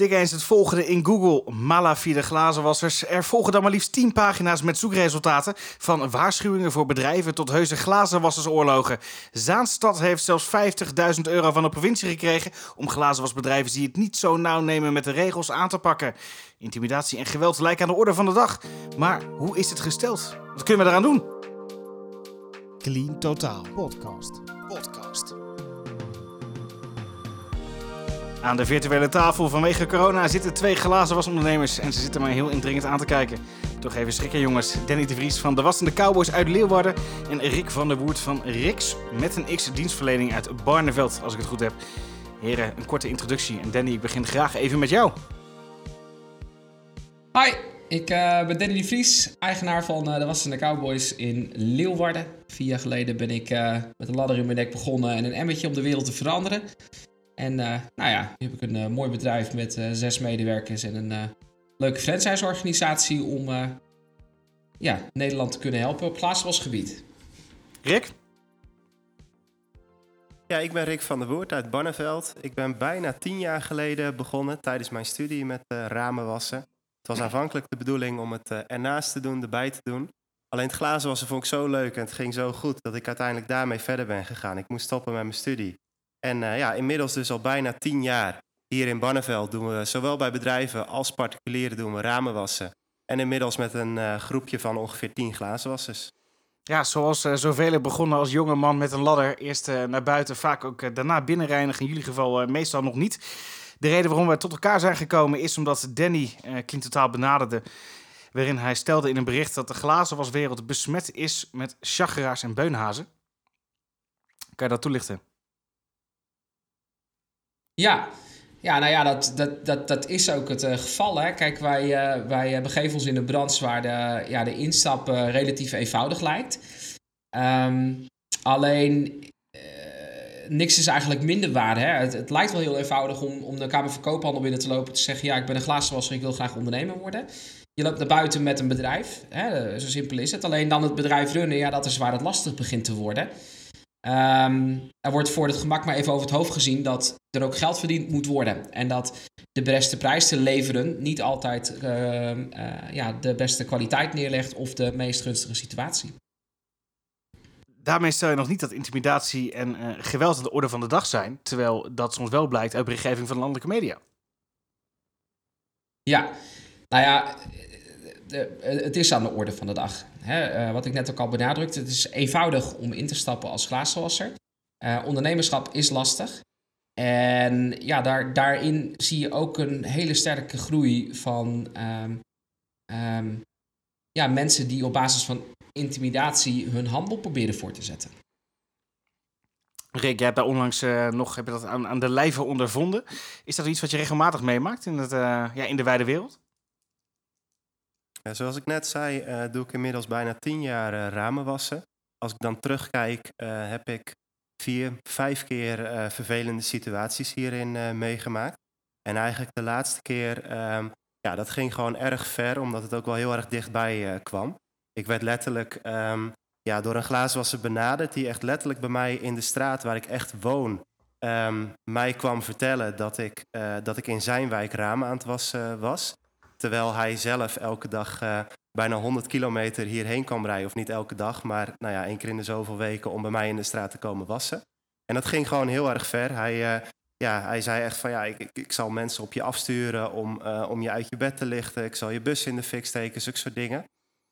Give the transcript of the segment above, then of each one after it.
Tik eens het volgende in Google. Malafide glazenwassers. Er volgen dan maar liefst 10 pagina's met zoekresultaten. Van waarschuwingen voor bedrijven tot heuse glazenwassersoorlogen. Zaanstad heeft zelfs 50.000 euro van de provincie gekregen... om glazenwasbedrijven die het niet zo nauw nemen met de regels aan te pakken. Intimidatie en geweld lijken aan de orde van de dag. Maar hoe is het gesteld? Wat kunnen we eraan doen? Clean Totaal Podcast. Podcast. Aan de virtuele tafel vanwege corona zitten twee glazenwasondernemers en ze zitten mij heel indringend aan te kijken. Toch even schrikken jongens. Danny de Vries van de Wassende Cowboys uit Leeuwarden en Rick van der Woert van Rix met een X dienstverlening uit Barneveld, als ik het goed heb. Heren, een korte introductie en Danny, ik begin graag even met jou. Hi, ik uh, ben Danny de Vries, eigenaar van uh, de Wassende Cowboys in Leeuwarden. Vier jaar geleden ben ik uh, met een ladder in mijn nek begonnen en een emmertje om de wereld te veranderen. En nou ja, nu heb ik een mooi bedrijf met zes medewerkers en een leuke franchise-organisatie om ja, Nederland te kunnen helpen op glazenwasgebied. Rick? Ja, ik ben Rick van der Woert uit Barneveld. Ik ben bijna tien jaar geleden begonnen tijdens mijn studie met ramenwassen. Het was aanvankelijk de bedoeling om het ernaast te doen, erbij te doen. Alleen het glazenwassen vond ik zo leuk en het ging zo goed dat ik uiteindelijk daarmee verder ben gegaan. Ik moest stoppen met mijn studie. En uh, ja, inmiddels dus al bijna tien jaar hier in Barneveld doen we zowel bij bedrijven als particulieren doen we ramenwassen. En inmiddels met een uh, groepje van ongeveer tien glazenwassers. Ja, zoals uh, zoveel begonnen als jonge man met een ladder. Eerst naar buiten, vaak ook daarna binnenreinigen. In jullie geval meestal nog niet. De reden waarom we tot elkaar zijn gekomen is omdat Danny uh, Clean Totaal benaderde. Waarin hij stelde in een bericht dat de glazenwaswereld besmet is met chageraars en beunhazen. Kan je dat toelichten? Ja, ja, nou ja, dat, dat, dat, dat is ook het uh, geval. Hè. Kijk, wij, uh, wij begeven ons in een branche waar de, ja, de instap relatief eenvoudig lijkt. Um, alleen, niks is eigenlijk minder waar. Hè. Het, het, lijkt wel heel eenvoudig om, om de Kamer van Koophandel binnen te lopen en te zeggen: Ja, ik ben een glazenwasser, ik wil graag ondernemer worden. Je loopt naar buiten met een bedrijf. Hè, zo simpel is het. Alleen dan het bedrijf runnen, ja, dat is waar het lastig begint te worden. Um, er wordt voor het gemak maar even over het hoofd gezien dat er ook geld verdiend moet worden. En dat de beste prijs te leveren niet altijd uh, uh, ja, de beste kwaliteit neerlegt of de meest gunstige situatie. Daarmee stel je nog niet dat intimidatie en uh, geweld aan de orde van de dag zijn, terwijl dat soms wel blijkt uit berichtgeving van landelijke media. Ja, nou ja, het is aan de orde van de dag. Hè, uh, wat ik net ook al benadrukte, het is eenvoudig om in te stappen als glazenwasser. Ondernemerschap is lastig. En ja, daar, daarin zie je ook een hele sterke groei van um, um, ja, mensen die op basis van intimidatie hun handel proberen voor te zetten. Rick, jij hebt daar onlangs nog heb je dat aan, aan de lijve ondervonden. Is dat iets wat je regelmatig meemaakt in, het, ja, in de wijde wereld? Ja, zoals ik net zei, uh, doe ik inmiddels bijna tien jaar uh, ramen wassen. Als ik dan terugkijk, uh, heb ik vier, vijf keer vervelende situaties hierin meegemaakt. En eigenlijk de laatste keer, um, ja, dat ging gewoon erg ver, omdat het ook wel heel erg dichtbij kwam. Ik werd letterlijk um, ja, door een glazenwasser benaderd, die echt letterlijk bij mij in de straat waar ik echt woon, um, mij kwam vertellen dat ik, dat ik in zijn wijk ramen aan het wassen was. Terwijl hij zelf elke dag uh, bijna 100 kilometer hierheen kwam rijden. Of niet elke dag, maar nou ja, één keer in de zoveel weken om bij mij in de straat te komen wassen. En dat ging gewoon heel erg ver. Hij, uh, ja, hij zei echt van ja, ik, ik, zal mensen op je afsturen om, uh, om je uit je bed te lichten. Ik zal je bus in de fik steken, zulke soort dingen.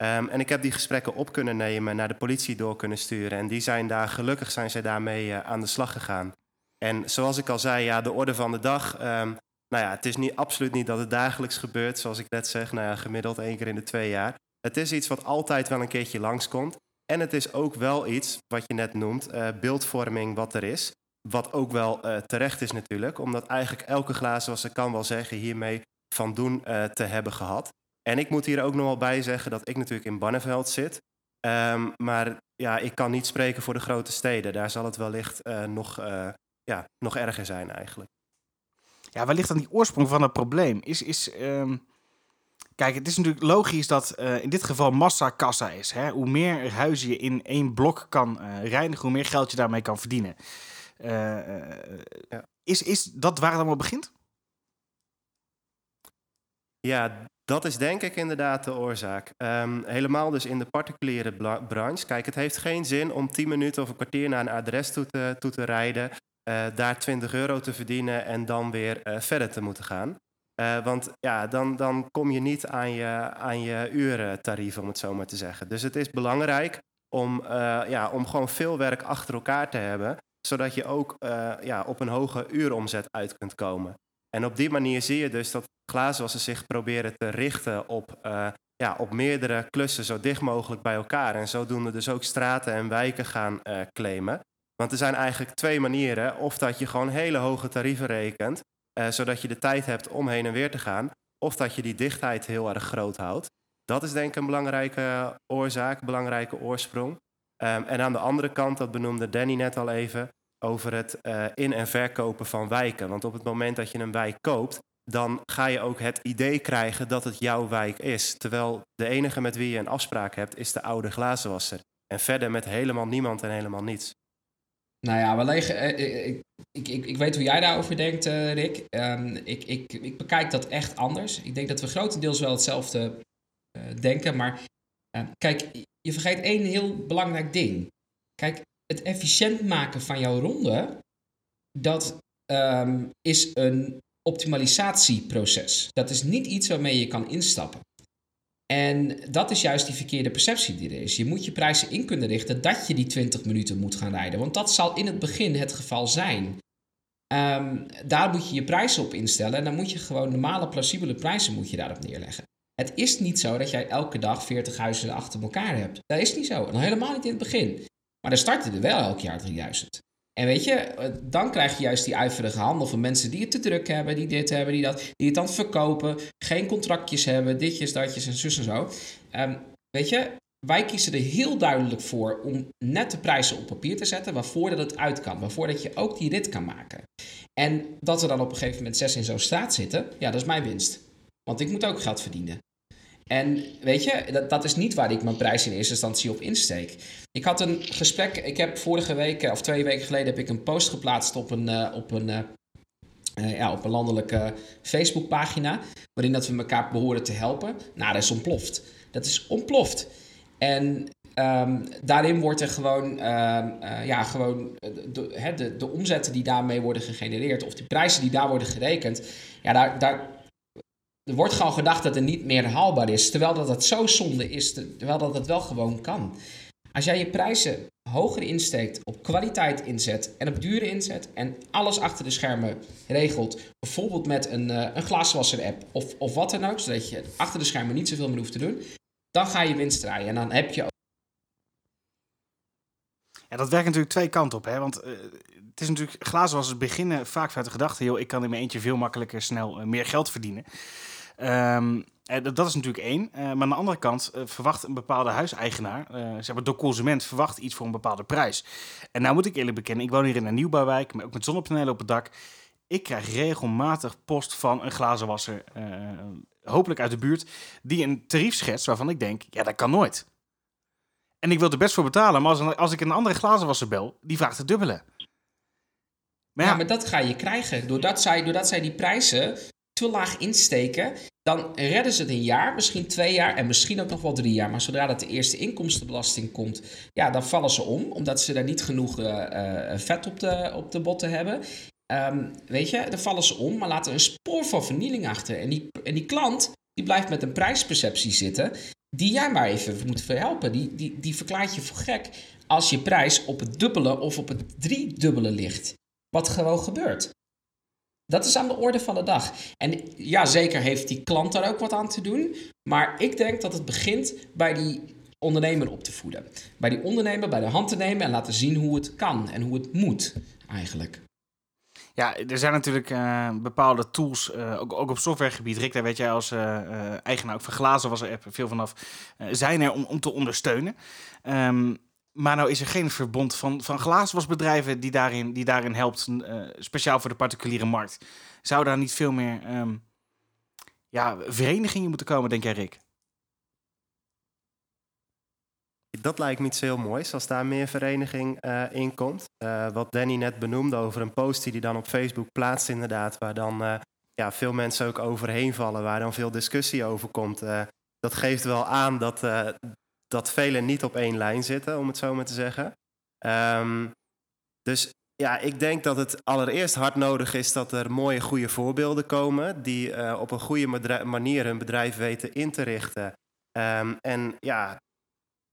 Um, en ik heb die gesprekken op kunnen nemen, naar de politie door kunnen sturen. En die zijn daar, gelukkig zijn zij daarmee aan de slag gegaan. En zoals ik al zei, ja, de orde van de dag. Um, nou ja, het is niet, absoluut niet dat het dagelijks gebeurt, zoals ik net zeg, nou ja, gemiddeld één keer in de twee jaar. Het is iets wat altijd wel een keertje langskomt. En het is ook wel iets, wat je net noemt, uh, beeldvorming wat er is. Wat ook wel uh, terecht is natuurlijk, omdat eigenlijk elke glazenwasser kan wel zeggen hiermee van doen uh, te hebben gehad. En ik moet hier ook nog wel bij zeggen dat ik natuurlijk in Barneveld zit. Um, maar ja, ik kan niet spreken voor de grote steden. Daar zal het wellicht nog, ja, nog erger zijn eigenlijk. Ja, waar ligt dan die oorsprong van het probleem? Is, is, um... Kijk, het is natuurlijk logisch dat uh, in dit geval massa kassa is. Hè? Hoe meer huizen je in één blok kan uh, reinigen, hoe meer geld je daarmee kan verdienen. Uh, ja. is, is dat waar het allemaal begint? Ja, dat is denk ik inderdaad de oorzaak. Ehm, helemaal dus in de particuliere branche. Kijk, het heeft geen zin om 10 minuten of een kwartier naar een adres toe te, toe te rijden, uh, daar 20 euro te verdienen en dan weer uh, verder te moeten gaan. Uh, want ja, dan, dan kom je niet aan je, aan je urentarief, om het zo maar te zeggen. Dus het is belangrijk om, ja, om gewoon veel werk achter elkaar te hebben, zodat je ook ja, op een hoge uuromzet uit kunt komen. En op die manier zie je dus dat glazenwassers zich proberen te richten op, ja, op meerdere klussen zo dicht mogelijk bij elkaar. En zodoende dus ook straten en wijken gaan claimen. Want er zijn eigenlijk twee manieren. Of dat je gewoon hele hoge tarieven rekent, uh, zodat je de tijd hebt om heen en weer te gaan. Of dat je die dichtheid heel erg groot houdt. Dat is denk ik een belangrijke oorzaak, belangrijke oorsprong. Um, en aan de andere kant, dat benoemde Danny net al even, over het uh, in- en verkopen van wijken. Want op het moment dat je een wijk koopt, dan ga je ook het idee krijgen dat het jouw wijk is. Terwijl de enige met wie je een afspraak hebt, is de oude glazenwasser. En verder met helemaal niemand en helemaal niets. Nou ja, wellicht, uh, ik, ik, ik, ik, weet hoe jij daarover denkt, Rick. Um, ik, ik, ik bekijk dat echt anders. Ik denk dat we grotendeels wel hetzelfde denken. Maar kijk, je vergeet één heel belangrijk ding. Kijk, het efficiënt maken van jouw ronde, dat um, is een optimalisatieproces. Dat is niet iets waarmee je kan instappen. En dat is juist die verkeerde perceptie die er is. Je moet je prijzen in kunnen richten dat je die 20 minuten moet gaan rijden. Want dat zal in het begin het geval zijn. Um, daar moet je je prijzen op instellen. En dan moet je gewoon normale, plausibele prijzen moet je daarop neerleggen. Het is niet zo dat jij elke dag 40 huizen achter elkaar hebt. Dat is niet zo. En helemaal niet in het begin. Maar er starten er wel elk jaar 3000. En weet je, eh, dan krijg je juist die ijverige handel van mensen die het te druk hebben, die dit hebben, die dat, die het dan verkopen, geen contractjes hebben, ditjes, datjes en zus zo. Um, weet je, wij kiezen er heel duidelijk voor om net de prijzen op papier te zetten, waarvoor dat het uit kan, waarvoor dat je ook die rit kan maken. En dat er dan op een gegeven moment zes in zo'n straat zitten, ja, dat is mijn winst. Want ik moet ook geld verdienen. En weet je, dat, dat is niet waar ik mijn prijs in eerste instantie op insteek. Ik had een gesprek, ik heb vorige week of twee weken geleden heb ik een post geplaatst op een, uh, op een, uh, ja, op een landelijke Facebookpagina, waarin dat we elkaar behoren te helpen. Nou, dat is ontploft. Dat is ontploft. En um, daarin wordt er gewoon, ja, gewoon de, de, de omzetten die daarmee worden gegenereerd, of de prijzen die daar worden gerekend, ja, daar, daar, er wordt gewoon gedacht dat het niet meer haalbaar is. Terwijl dat het zo zonde is, terwijl dat het wel gewoon kan. Als jij je prijzen hoger insteekt, op kwaliteit inzet en op duren inzet en alles achter de schermen regelt, bijvoorbeeld met een, uh, een glaswasser-app of, of wat dan ook, zodat je achter de schermen niet zoveel meer hoeft te doen, dan ga je winst draaien en dan heb je ook. Ja, dat werkt natuurlijk twee kanten op, hè? want uh, het is natuurlijk, glazenwassers beginnen vaak vanuit de gedachte, joh, ik kan in mijn eentje veel makkelijker snel uh, meer geld verdienen. Um, dat is natuurlijk één. Uh, maar aan de andere kant uh, verwacht een bepaalde huiseigenaar, zeg maar de consument, verwacht iets voor een bepaalde prijs. En nou moet ik eerlijk bekennen, ik woon hier in een nieuwbouwwijk, maar ook met zonnepanelen op het dak. Ik krijg regelmatig post van een glazenwasser, hopelijk uit de buurt, die een tarief schetst waarvan ik denk, ja, dat kan nooit. En ik wil er best voor betalen, maar als, als ik een andere glazenwasser bel, die vraagt het dubbele. Maar ja, ja, maar dat ga je krijgen. Doordat zij, doordat zij die prijzen te laag insteken, dan redden ze het een jaar, misschien twee jaar en misschien ook nog wel drie jaar. Maar zodra dat de eerste inkomstenbelasting komt, ja, dan vallen ze om, omdat ze daar niet genoeg uh, vet op de, op de botten hebben. Um, weet je, dan vallen ze om, maar laten een spoor van vernieling achter. En die, en die klant, die blijft met een prijsperceptie zitten, die jij maar even moet verhelpen. Die, die, die verklaart je voor gek als je prijs op het dubbele of op het driedubbele ligt. Wat gewoon gebeurt. Dat is aan de orde van de dag. En ja, zeker heeft die klant daar ook wat aan te doen. Maar ik denk dat het begint bij die ondernemer op te voeden. Bij die ondernemer bij de hand te nemen en laten zien hoe het kan en hoe het moet eigenlijk. Ja, er zijn natuurlijk uh, bepaalde tools, uh, ook, ook, op softwaregebied. Rick, daar weet jij als uh, eigenaar ook van Glazen was er veel vanaf. zijn er om, om te ondersteunen. Um, maar nou is er geen verbond van, van glazenwasbedrijven die daarin, die daarin helpt, uh, speciaal voor de particuliere markt. Zou daar niet veel meer um, ja, verenigingen moeten komen, denk jij, Rick? Dat lijkt me iets heel moois als daar meer vereniging uh, in komt. Uh, wat Danny net benoemde over een post die hij dan op Facebook plaatst, inderdaad, waar dan ja, veel mensen ook overheen vallen, waar dan veel discussie over komt. dat geeft wel aan dat, dat velen niet op één lijn zitten, om het zo maar te zeggen. Ehm, dus ja, ik denk dat het allereerst hard nodig is dat er mooie, goede voorbeelden komen. Die uh, op een goede manier hun bedrijf weten in te richten. Um, en ja,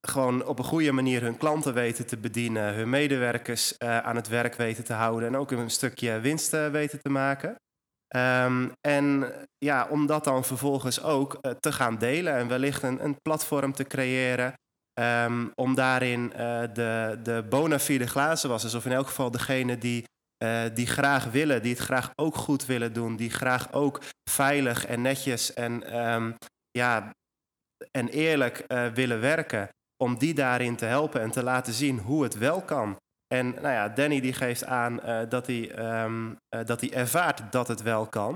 gewoon op een goede manier hun klanten weten te bedienen. Hun medewerkers uh, aan het werk weten te houden. En ook een stukje winst uh, weten te maken. Um, en ja, om dat dan vervolgens ook te gaan delen. En wellicht een, een platform te creëren. Um, om daarin uh, de, de bona fide glazenwassers, of in elk geval degene die, uh, die graag willen, die het graag ook goed willen doen, die graag ook veilig en netjes en, um, ja, en eerlijk willen werken, om die daarin te helpen en te laten zien hoe het wel kan. En nou ja, Danny die geeft aan dat, hij, um, dat hij ervaart dat het wel kan.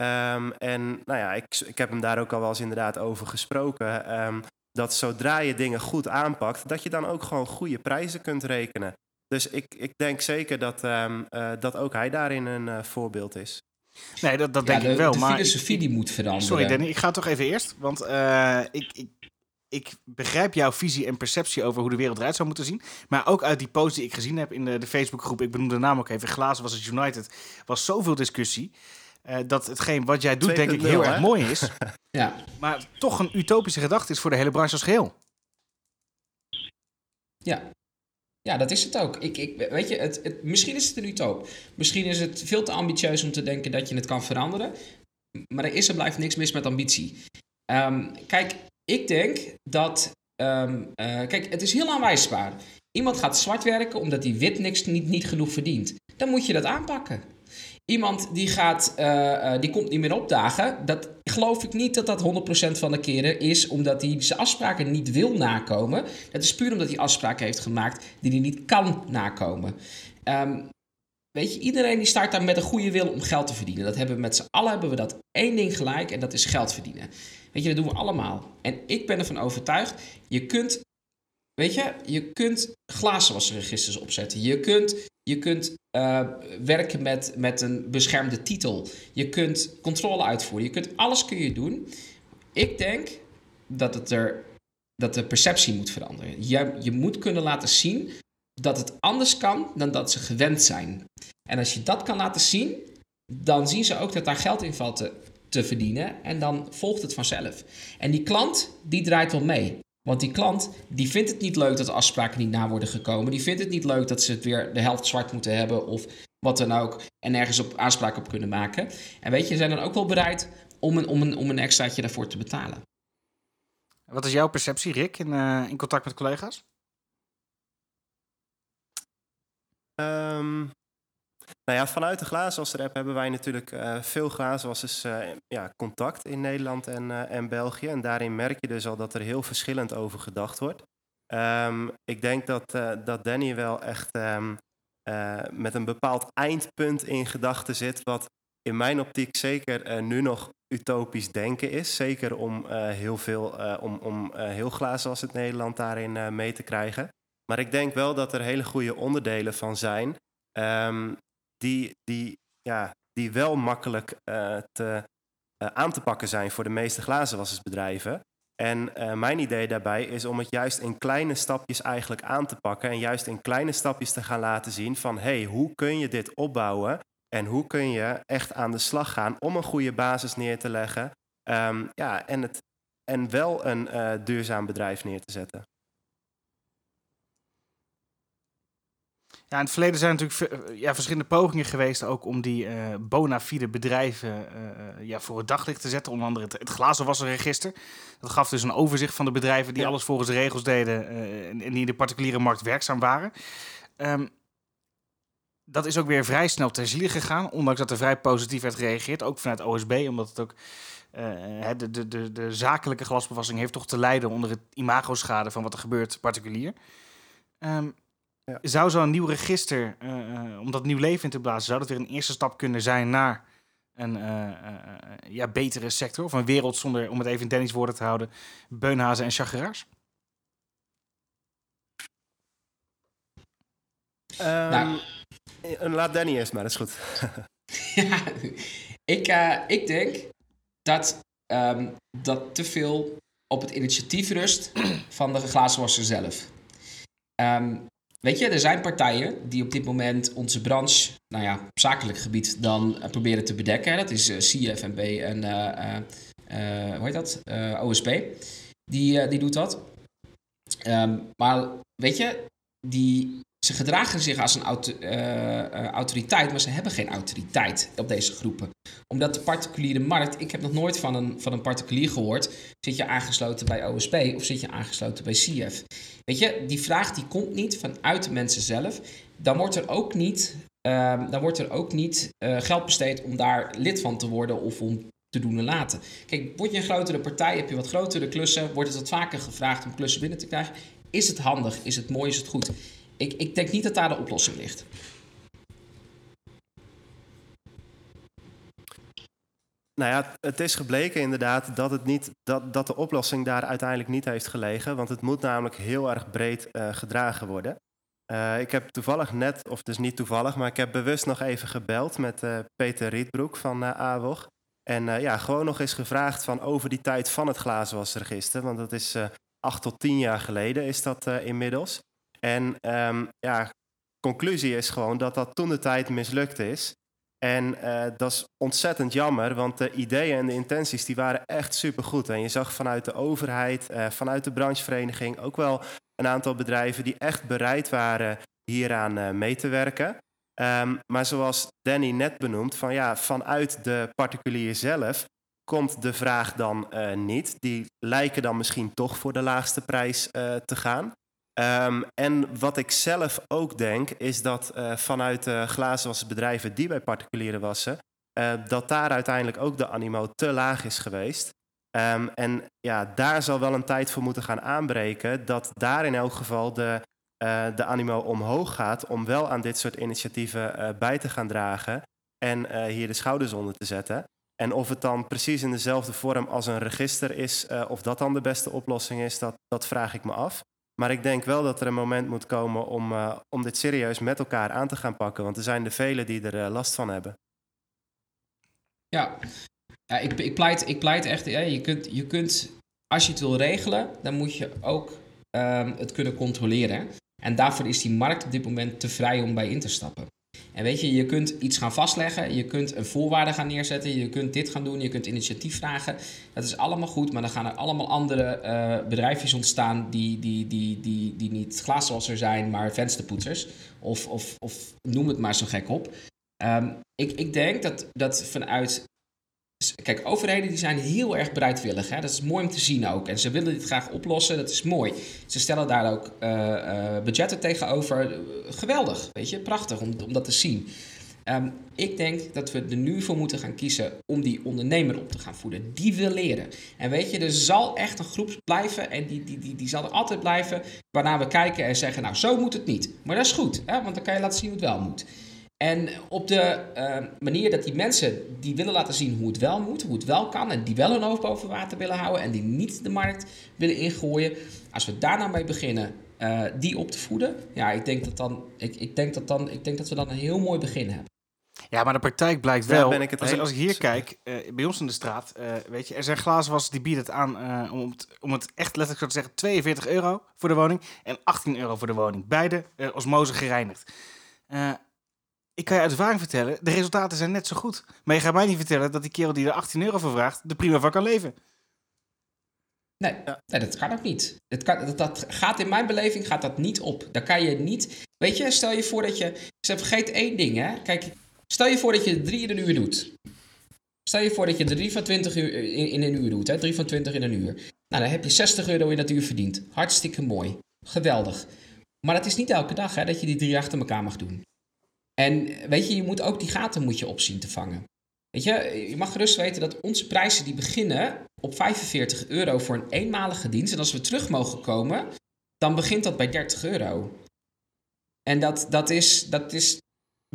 Um, en nou ja, ik, ik heb hem daar ook al wel eens inderdaad over gesproken. Um, dat zodra je dingen goed aanpakt, dat je dan ook gewoon goede prijzen kunt rekenen. Dus ik, ik denk zeker dat, um, uh, dat ook hij daarin een uh, voorbeeld is. Nee, dat, dat denk de, ik wel. De maar filosofie die moet veranderen. Sorry Danny, ik ga toch even eerst. Want uh, ik, ik, ik begrijp jouw visie en perceptie over hoe de wereld eruit zou moeten zien. Maar ook uit die post die ik gezien heb in de, de Facebookgroep, ik benoem de naam ook even, Glazen was het United, was zoveel discussie. Uh, dat hetgeen wat jij doet, denk ik, heel hè? erg mooi is. ja. Maar toch een utopische gedachte is voor de hele branche als geheel. Ja. Ja, dat is het ook. Ik, ik, weet je, het, het, misschien is het een utop. Misschien is het veel te ambitieus om te denken dat je het kan veranderen. Maar er is en blijft niks mis met ambitie. Um, kijk, ik denk dat. Um, uh, kijk, het is heel aanwijsbaar. Iemand gaat zwart werken omdat hij wit niks niet, niet genoeg verdient. Dan moet je dat aanpakken. Iemand die, gaat, uh, uh, die komt niet meer opdagen. Dat geloof ik niet dat dat 100% van de keren is omdat hij zijn afspraken niet wil nakomen. Dat is puur omdat hij afspraken heeft gemaakt die hij niet kan nakomen. Um, weet je, iedereen die start daar met een goede wil om geld te verdienen. Dat hebben we met z'n allen hebben we dat één ding gelijk en dat is geld verdienen. Weet je, dat doen we allemaal. En ik ben ervan overtuigd, je kunt Weet je, je kunt glazenwasregisters opzetten. Je kunt, je kunt uh, werken met, met een beschermde titel. Je kunt controle uitvoeren. Je kunt alles kun je doen. Ik denk dat, het er, dat de perceptie moet veranderen. Je, je moet kunnen laten zien dat het anders kan dan dat ze gewend zijn. En als je dat kan laten zien, dan zien ze ook dat daar geld in valt te, verdienen. En dan volgt het vanzelf. En die klant, die draait wel mee. Want die klant die vindt het niet leuk dat afspraken niet na worden gekomen. Die vindt het niet leuk dat ze het weer de helft zwart moeten hebben of wat dan ook. En nergens op aanspraak op kunnen maken. En weet je, ze zijn dan ook wel bereid om een, om een, om een extraatje daarvoor te betalen. Wat is jouw perceptie, Rick, in, uh, in contact met collega's? Um, nou ja, vanuit de glazenwasser-app hebben wij natuurlijk uh, veel glazenwassers uh, ja, contact in Nederland en, uh, en België. En daarin merk je dus al dat er heel verschillend over gedacht wordt. Um, ik denk dat, dat Danny wel echt um, met een bepaald eindpunt in gedachten zit, wat in mijn optiek zeker nu nog utopisch denken is. Zeker om heel veel, om, om heel glazenwas in Nederland daarin mee te krijgen. Maar ik denk wel dat er hele goede onderdelen van zijn. Um, die, die, ja, die wel makkelijk uh, te, uh, aan te pakken zijn voor de meeste glazenwassersbedrijven. En uh, mijn idee daarbij is om het juist in kleine stapjes eigenlijk aan te pakken. En juist in kleine stapjes te gaan laten zien van hey, hoe kun je dit opbouwen? En hoe kun je echt aan de slag gaan om een goede basis neer te leggen. Um, ja, en, het, en wel een duurzaam bedrijf neer te zetten. Ja, in het verleden zijn natuurlijk ja, verschillende pogingen geweest ook om die uh, bona fide bedrijven uh, ja, voor het daglicht te zetten. Onder andere het, het glazenwasserregister. Dat gaf dus een overzicht van de bedrijven die ja. alles volgens de regels deden uh, en, die in de particuliere markt werkzaam waren. Um, dat is ook weer vrij snel ter ziele gegaan, ondanks dat er vrij positief werd gereageerd, ook vanuit OSB, omdat het ook de, de, de, de zakelijke glasbevassing heeft toch te lijden onder het imagoschade van wat er gebeurt particulier. Um, ja. Zou zo'n nieuw register, uh, uh, om dat nieuw leven in te blazen, zou dat weer een eerste stap kunnen zijn naar een uh, ja, betere sector? Of een wereld zonder, om het even in Dennis woorden te houden, beunhazen en chageraars? Um, nou. Laat Danny eerst maar, dat is goed. ja, ik, uh, ik denk dat um, dat te veel op het initiatief rust van de glazenwasser zelf. Um, weet je, er zijn partijen die op dit moment onze branche, nou ja, op zakelijk gebied dan uh, proberen te bedekken. Dat is uh, CFNB en, hoe heet dat, OSP. Die, die doet dat. Um, maar weet je, die, ze gedragen zich als een uh, autoriteit, maar ze hebben geen autoriteit op deze groepen. Omdat de particuliere markt, ik heb nog nooit van een, van een particulier gehoord, zit je aangesloten bij OSP of zit je aangesloten bij CF? Weet je, die vraag die komt niet vanuit de mensen zelf. Dan wordt er ook niet, uh, dan wordt er ook niet uh, geld besteed om daar lid van te worden of om te doen en laten. Kijk, word je een grotere partij, heb je wat grotere klussen, wordt het wat vaker gevraagd om klussen binnen te krijgen. Is het handig? Is het mooi? Is het goed? Ik, ik denk niet dat daar de oplossing ligt. Nou ja, het is gebleken inderdaad dat, het niet, dat, dat de oplossing daar uiteindelijk niet heeft gelegen. Want het moet namelijk heel erg breed uh, gedragen worden. Uh, ik heb toevallig net, of dus niet toevallig, maar ik heb bewust nog even gebeld met uh, Peter Rietbroek van AWOG. En ja, gewoon nog eens gevraagd van over die tijd van het glazenwasregister. Want dat is acht tot tien jaar geleden is dat inmiddels. En um, ja, conclusie is gewoon dat dat toen de tijd mislukt is. En uh, dat is ontzettend jammer, want de ideeën en de intenties die waren echt supergoed. En je zag vanuit de overheid, uh, vanuit de branchevereniging ook wel een aantal bedrijven die echt bereid waren hieraan uh, mee te werken. Um, maar zoals Danny net benoemt, van ja, vanuit de particulier zelf komt de vraag dan niet. Die lijken dan misschien toch voor de laagste prijs te gaan. Um, en wat ik zelf ook denk, is dat uh, vanuit de glazenwasbedrijven die bij particulieren wassen, uh, dat daar uiteindelijk ook de animo te laag is geweest. Um, en ja, daar zal wel een tijd voor moeten gaan aanbreken, dat daar in elk geval de, uh, de animo omhoog gaat om wel aan dit soort initiatieven bij te gaan dragen en hier de schouders onder te zetten. En of het dan precies in dezelfde vorm als een register is, of dat dan de beste oplossing is, dat, dat vraag ik me af. Maar ik denk wel dat er een moment moet komen om, uh, om dit serieus met elkaar aan te gaan pakken. Want er zijn er velen die er uh, last van hebben. Ja, ja ik, ik, pleit, ik pleit echt. Je, kunt, je kunt, als je het wil regelen, dan moet je ook um, het kunnen controleren. En daarvoor is die markt op dit moment te vrij om bij in te stappen. En weet je, je kunt iets gaan vastleggen, je kunt een voorwaarde gaan neerzetten, je kunt dit gaan doen, je kunt initiatief vragen. Dat is allemaal goed, maar dan gaan er allemaal andere uh, bedrijfjes ontstaan die, die, die, die, die niet glazenwasser zijn, maar vensterpoetsers. Of, of, of noem het maar zo gek op. Um, ik, ik denk dat, dat vanuit Kijk, overheden die zijn heel erg bereidwillig. Hè? Dat is mooi om te zien ook. En ze willen dit graag oplossen. Dat is mooi. Ze stellen daar ook uh, uh, budgetten tegenover. Geweldig, weet je. Prachtig om, om dat te zien. Um, ik denk dat we er nu voor moeten gaan kiezen om die ondernemer op te gaan voeden. Die wil leren. En weet je, er zal echt een groep blijven en die, die, die, die zal er altijd blijven. Waarna we kijken en zeggen, nou zo moet het niet. Maar dat is goed, hè? want dan kan je laten zien hoe het wel moet. En op de uh, manier dat die mensen die willen laten zien hoe het wel moet, hoe het wel kan, en die wel hun hoofd boven water willen houden en die niet de markt willen ingooien, als we daar nou mee beginnen, uh, die op te voeden, ja, ik denk dat dan, ik, ik denk dat dan, ik denk dat we dan een heel mooi begin hebben. Ja, maar de praktijk blijkt wel. Ben ik het als, als, ik hier kijk, uh, bij ons in de straat, uh, weet je, er zijn glazenwassers die bieden het aan uh, om, het, om het echt letterlijk zo te zeggen, 42 euro voor de woning en 18 euro voor de woning. Beide osmose gereinigd ik kan je uit ervaring vertellen, de resultaten zijn net zo goed. Maar je gaat mij niet vertellen dat die kerel die er 18 euro voor vraagt, er prima van kan leven. Nee, nee dat kan ook niet. Het kan, dat, dat, gaat in mijn beleving gaat dat niet op. Daar kan je niet. Weet je, stel je voor dat je. Ze vergeet één ding, hè? Kijk, stel je voor dat je drie in een uur doet. Stel je voor dat je drie van 20 uur in, in een uur doet, hè? Drie van 20 in een uur. Nou, dan heb je 60 euro in dat uur verdiend. Hartstikke mooi. Geweldig. Maar het is niet elke dag hè, dat je die drie achter elkaar mag doen. En weet je, je moet ook die gaten moet je opzien te vangen. Weet je, je mag gerust weten dat onze prijzen die beginnen op 45 euro voor een eenmalige dienst. En als we terug mogen komen, dan begint dat bij 30 euro. En dat, dat, is, dat is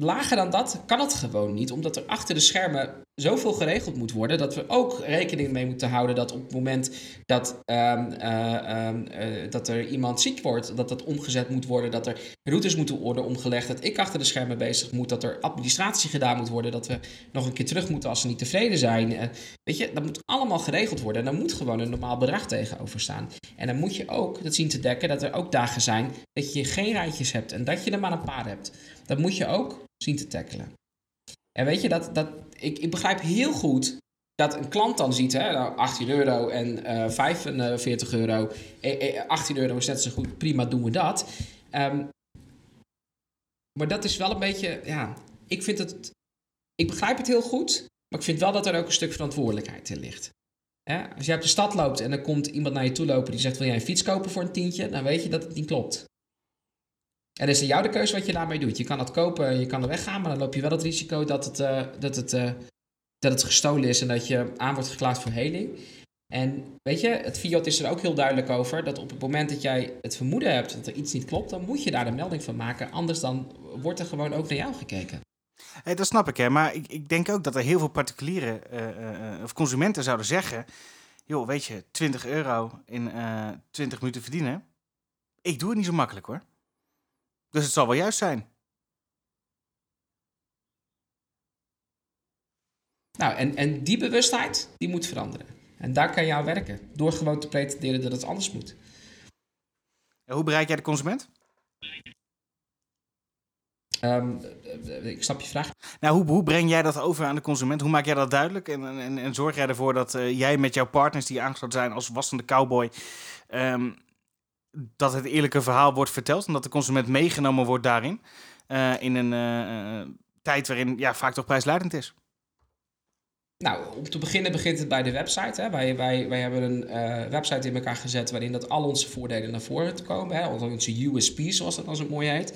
lager dan dat kan het gewoon niet, omdat er achter de schermen zoveel geregeld moet worden dat we ook rekening mee moeten houden dat op het moment dat, ehm, eh, ehm, eh, dat er iemand ziek wordt, dat dat omgezet moet worden, dat er routes moeten worden omgelegd, dat ik achter de schermen bezig moet, dat er administratie gedaan moet worden, dat we nog een keer terug moeten als ze niet tevreden zijn. Uh, weet je, dat moet allemaal geregeld worden en daar moet gewoon een normaal bedrag tegenover staan. En dan moet je ook dat zien te dekken dat er ook dagen zijn dat je geen rijtjes hebt en dat je er maar een paar hebt. Dat moet je ook zien te tackelen. En weet je, dat, dat, ik, ik begrijp heel goed dat een klant dan ziet, hè, 18 nou, euro en uh, eh, 45 euro, 18 euro is net zo goed, prima doen we dat. Um, maar dat is wel een beetje, ja, ik vind het, ik begrijp het heel goed, maar ik vind wel dat er ook een stuk verantwoordelijkheid in ligt. Als je op de stad loopt en er komt iemand naar je toe lopen die zegt: Wil jij een fiets kopen voor een tientje? Dan weet je dat het niet klopt. En is het jou de keuze wat je daarmee doet. Je kan het kopen, je kan er weggaan, maar dan loop je wel het risico dat het, uh, dat het, uh, dat het gestolen is en dat je aan wordt geklaagd voor heling. En weet je, het Fiat is er ook heel duidelijk over dat op het moment dat jij het vermoeden hebt dat er iets niet klopt, dan moet je daar de melding van maken. Anders dan wordt er gewoon ook naar jou gekeken. Dat snap ik, hè. Maar ik, ik denk ook dat er heel veel particuliere uh, of consumenten zouden zeggen... joh, weet je, 20 euro in uh, 20 minuten verdienen... ik doe het niet zo makkelijk, hoor. Dus het zal wel juist zijn. Nou, en, en die bewustheid, die moet veranderen. En daar kan je aan werken. Door gewoon te pretenderen dat het anders moet. En hoe bereik jij de consument? Um, ik snap je vraag. Nou, hoe, hoe, breng jij dat over aan de consument? Hoe maak jij dat duidelijk? En, en, en zorg jij ervoor dat uh, jij met jouw partners die aangesloten zijn als wassende cowboy... Um, dat het eerlijke verhaal wordt verteld en dat de consument meegenomen wordt daarin. Uh, in een uh, tijd waarin ja, vaak toch prijsleidend is. Nou, om te beginnen begint het bij de website. Hè. Wij, wij, wij hebben een website in elkaar gezet waarin dat al onze voordelen naar voren komen. Hè. Onze USP's, zoals dat als het mooi heet.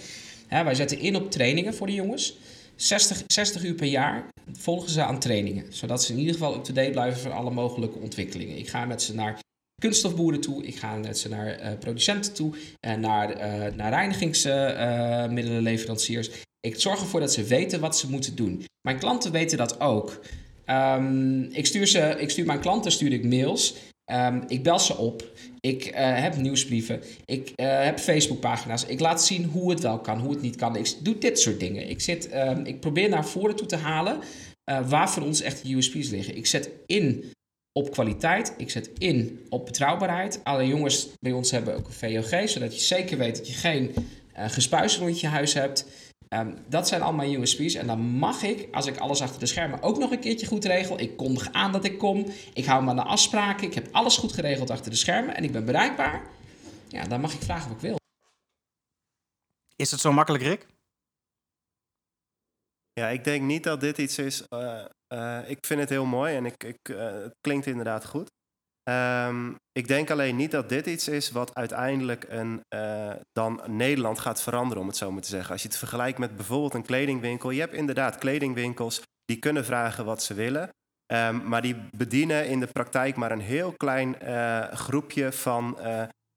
Hè, wij zetten in op trainingen voor de jongens. 60, 60 uur per jaar volgen ze aan trainingen. Zodat ze in ieder geval up-to-date blijven van alle mogelijke ontwikkelingen. Ik ga met ze naar kunststofboeren toe. Ik ga ze naar uh, producenten toe. En naar, uh, naar reinigingsmiddelenleveranciers. ik zorg ervoor dat ze weten wat ze moeten doen. Mijn klanten weten dat ook. Um, ik, stuur ze, ik stuur mijn klanten stuur ik mails. Um, ik bel ze op. Ik uh, heb nieuwsbrieven. Ik uh, heb Facebookpagina's. Ik laat zien hoe het wel kan, hoe het niet kan. Ik doe dit soort dingen. Ik, zit, um, ik probeer naar voren toe te halen waar voor ons echt de USP's liggen. Ik zet in op kwaliteit. Ik zet in op betrouwbaarheid. Alle jongens bij ons hebben ook een VOG, zodat je zeker weet dat je geen uh, gespuis rond je huis hebt. Um, dat zijn allemaal USP's. En dan mag ik, als ik alles achter de schermen ook nog een keertje goed regel. Ik kondig aan dat ik kom. Ik hou me aan de afspraken. Ik heb alles goed geregeld achter de schermen. En ik ben bereikbaar. Ja, dan mag ik vragen wat ik wil. Is het zo makkelijk, Rick? Ja, ik denk niet dat dit iets is. Uh, uh, ik vind het heel mooi en ik, ik, uh, het klinkt inderdaad goed. Um, ik denk alleen niet dat dit iets is wat uiteindelijk een, dan Nederland gaat veranderen, om het zo maar te zeggen. Als je het vergelijkt met bijvoorbeeld een kledingwinkel. Je hebt inderdaad kledingwinkels die kunnen vragen wat ze willen. Um, maar die bedienen in de praktijk maar een heel klein groepje van,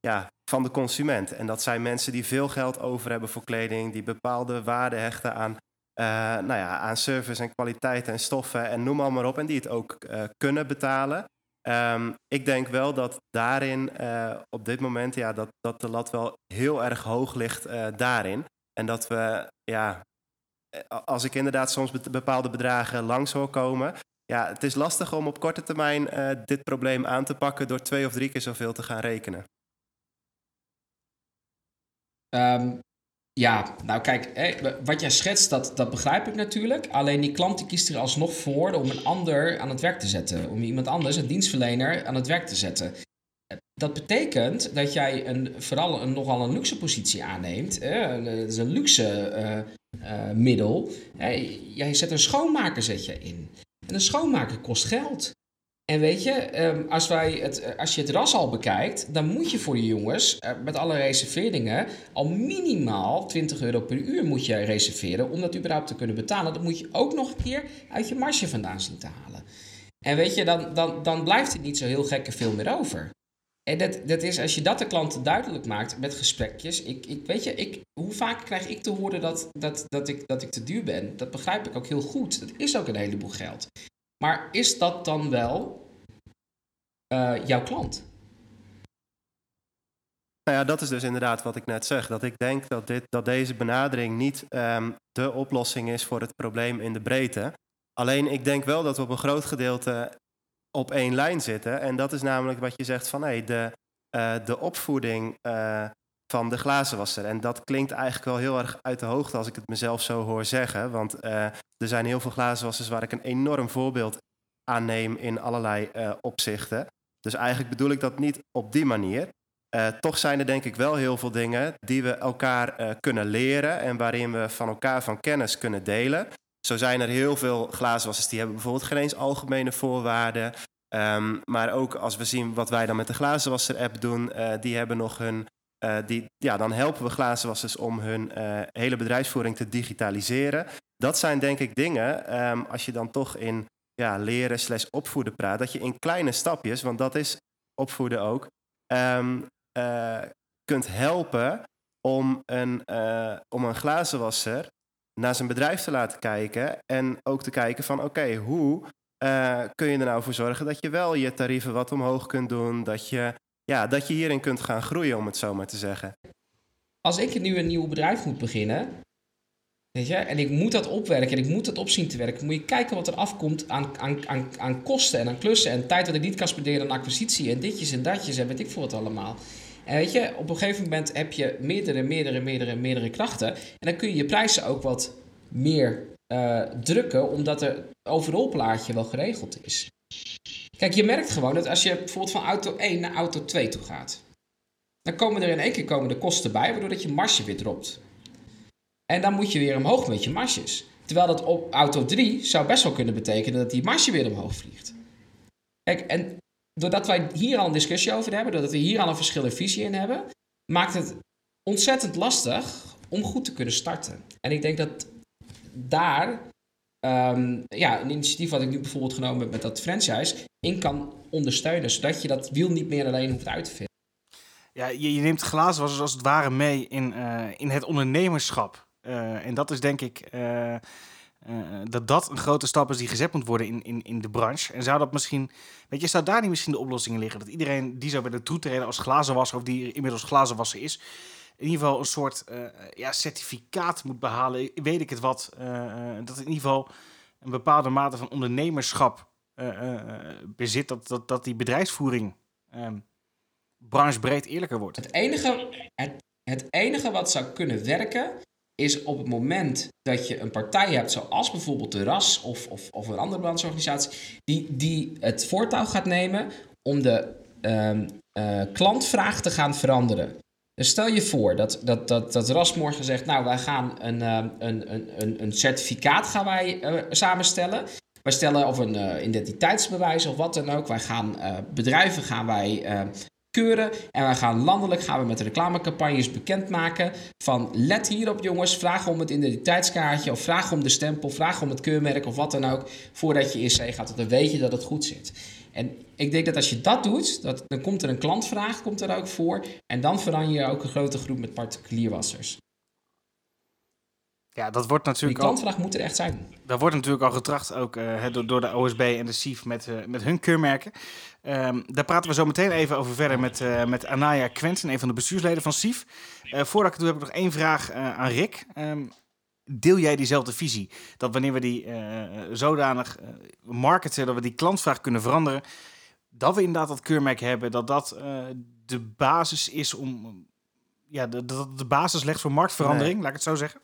ja, van de consument. En dat zijn mensen die veel geld over hebben voor kleding, die bepaalde waarde hechten aan, nou ja, aan service en kwaliteit en stoffen en noem maar op. En die het ook kunnen betalen. Um, ik denk wel dat daarin uh, op dit moment ja, dat, dat de lat wel heel erg hoog ligt daarin. En dat we, ja, eh, als ik inderdaad soms bepaalde bedragen langs hoor komen. Ja, het is lastig om op korte termijn dit probleem aan te pakken door twee of drie keer zoveel te gaan rekenen. Um, ja, nou kijk, wat jij schetst, dat, dat begrijp ik natuurlijk. Alleen die klant die kiest er alsnog voor om een ander aan het werk te zetten. Om iemand anders, een dienstverlener, aan het werk te zetten. Dat betekent dat jij een, vooral een, nogal een luxe positie aanneemt. Het is een luxe uh, uh, middel. Jij zet een schoonmaker zet je in. En een schoonmaker kost geld. En weet je, ehm, als, wij het, eh, als je het ras al bekijkt, dan moet je voor de jongens eh, met alle reserveringen al minimaal 20 euro per uur moet je reserveren om dat überhaupt te kunnen betalen. Dat moet je ook nog een keer uit je marge vandaan zien te halen. En weet je, dan, dan, dan blijft er niet zo heel gekke veel meer over. En dat, dat is, als je dat de klanten duidelijk maakt met gesprekjes. Ik, ik, weet je, ik, hoe vaak krijg ik te horen dat, dat, dat, ik, dat ik te duur ben? Dat begrijp ik ook heel goed. Dat is ook een heleboel geld. Maar is dat dan wel uh, jouw klant? Nou ja, dat is dus inderdaad wat ik net zeg. Dat ik denk dat, dit, dat deze benadering niet um, de oplossing is voor het probleem in de breedte. Alleen ik denk wel dat we op een groot gedeelte op één lijn zitten. En dat is namelijk wat je zegt van hey, de, uh, de opvoeding uh, van de glazenwasser. En dat klinkt eigenlijk wel heel erg uit de hoogte als ik het mezelf zo hoor zeggen. Want uh, er zijn heel veel glazenwassers waar ik een enorm voorbeeld aan neem in allerlei opzichten. Dus eigenlijk bedoel ik dat niet op die manier. Uh, toch zijn er denk ik wel heel veel dingen die we elkaar kunnen leren en waarin we van elkaar van kennis kunnen delen. Zo zijn er heel veel glazenwassers die hebben bijvoorbeeld geen eens algemene voorwaarden. Um, maar ook als we zien wat wij dan met de glazenwasser-app doen, die hebben nog hun. Die, ja, dan helpen we glazenwassers om hun hele bedrijfsvoering te digitaliseren. Dat zijn denk ik dingen, um, als je dan toch in ja, leren slash opvoeden praat, dat je in kleine stapjes, want dat is opvoeden ook, um, uh, kunt helpen om een, om een glazenwasser naar zijn bedrijf te laten kijken. En ook te kijken van oké, hoe kun je er nou voor zorgen dat je wel je tarieven wat omhoog kunt doen. Dat je, ja, dat je hierin kunt gaan groeien, om het zo maar te zeggen. Als ik nu een nieuw bedrijf moet beginnen, Weet je? En ik moet dat opwerken en ik moet dat opzien te werken. Moet je kijken wat er afkomt aan, aan, aan, aan kosten en aan klussen. En tijd dat ik niet kan spenderen aan acquisitie en ditjes en datjes en weet ik veel wat allemaal. En weet je, op een gegeven moment heb je meerdere, meerdere, meerdere, meerdere krachten. En dan kun je je prijzen ook wat meer uh, drukken, omdat het overal plaatje wel geregeld is. Kijk, je merkt gewoon dat als je bijvoorbeeld van auto 1 naar auto 2 toe gaat, dan komen er in één keer komen de kosten bij, waardoor dat je marge weer dropt. En dan moet je weer omhoog met je marges. Terwijl dat op auto 3 zou best wel kunnen betekenen dat die marge weer omhoog vliegt. Kijk, en doordat wij hier al een discussie over hebben, doordat we hier al een verschil in visie in hebben, maakt het ontzettend lastig om goed te kunnen starten. En ik denk dat daar um, ja, een initiatief wat ik nu bijvoorbeeld genomen heb met dat franchise in kan ondersteunen, zodat je dat wiel niet meer alleen hoeft uit te vinden. Ja, je, je neemt glazen als het ware mee in, uh, in het ondernemerschap. Uh, en dat is denk ik uh, dat dat een grote stap is die gezet moet worden in, in, in de branche. En zou dat misschien, weet je, zou daar niet misschien de oplossing liggen? Dat iedereen die zou bij de troet treden als glazenwasser of die inmiddels glazenwasser is, in ieder geval een soort ja, certificaat moet behalen, weet ik het wat. dat in ieder geval een bepaalde mate van ondernemerschap bezit, dat, dat, dat die bedrijfsvoering branchebreed eerlijker wordt. Het enige, het, het enige wat zou kunnen werken is op het moment dat je een partij hebt, zoals bijvoorbeeld de RAS of, of, of een andere brancheorganisatie, die, die het voortouw gaat nemen om de uh, klantvraag te gaan veranderen. Dus stel je voor dat, dat, dat, dat RAS morgen zegt, nou wij gaan een, uh, een, een, een certificaat gaan wij, uh, samenstellen. Wij stellen of een uh, identiteitsbewijs of wat dan ook. Wij gaan bedrijven gaan wij keuren. En we gaan landelijk gaan we met reclamecampagnes bekendmaken van let hierop jongens, vraag om het identiteitskaartje of vraag om de stempel, vraag om het keurmerk of wat dan ook voordat je IC gaat, dan weet je dat het goed zit. En ik denk dat als je dat doet, dat, dan komt er een klantvraag komt er ook voor en dan verander je ook een grote groep met particulierwassers. Ja, dat wordt natuurlijk. Die klantvraag al, moet er echt zijn. Dat wordt natuurlijk al getracht, ook uh, door, door de OSB en de SIF met, uh, met hun keurmerken. Um, daar praten we zo meteen even over verder met, uh, met Anaya Quentin, een van de bestuursleden van SIF. voordat ik het doe, heb ik nog één vraag aan Rick. Um, deel jij diezelfde visie? Dat wanneer we die zodanig marketen, dat we die klantvraag kunnen veranderen, dat we inderdaad dat keurmerk hebben, dat dat de basis is om. Ja, dat de, de basis legt voor marktverandering, nee. laat ik het zo zeggen?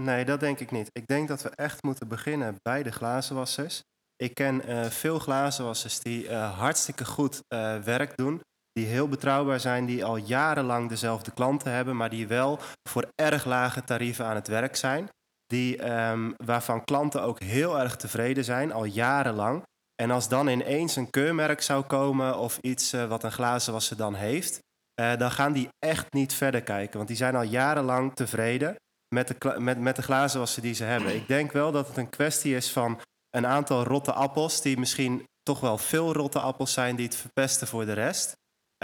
Nee, dat denk ik niet. Ik denk dat we echt moeten beginnen bij de glazenwassers. Ik ken uh, veel glazenwassers die uh, hartstikke goed uh, werk doen. Die heel betrouwbaar zijn, die al jarenlang dezelfde klanten hebben, maar die wel voor erg lage tarieven aan het werk zijn. Die, um, waarvan klanten ook heel erg tevreden zijn, al jarenlang. En als dan ineens een keurmerk zou komen of iets wat een glazenwasser dan heeft, dan gaan die echt niet verder kijken. Want die zijn al jarenlang tevreden met de, met, met de glazenwassen die ze hebben. Ik denk wel dat het een kwestie is van een aantal rotte appels, die misschien toch wel veel rotte appels zijn die het verpesten voor de rest.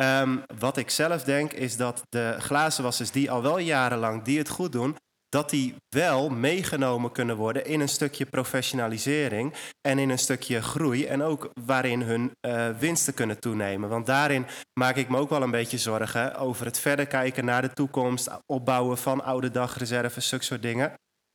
Um, wat ik zelf denk is dat de glazenwassers die al wel jarenlang die het goed doen, dat die wel meegenomen kunnen worden in een stukje professionalisering en in een stukje groei en ook waarin hun uh, winsten kunnen toenemen. Want daarin maak ik me ook wel een beetje zorgen over het verder kijken naar de toekomst, opbouwen van oude dagreserves, zulke soort dingen.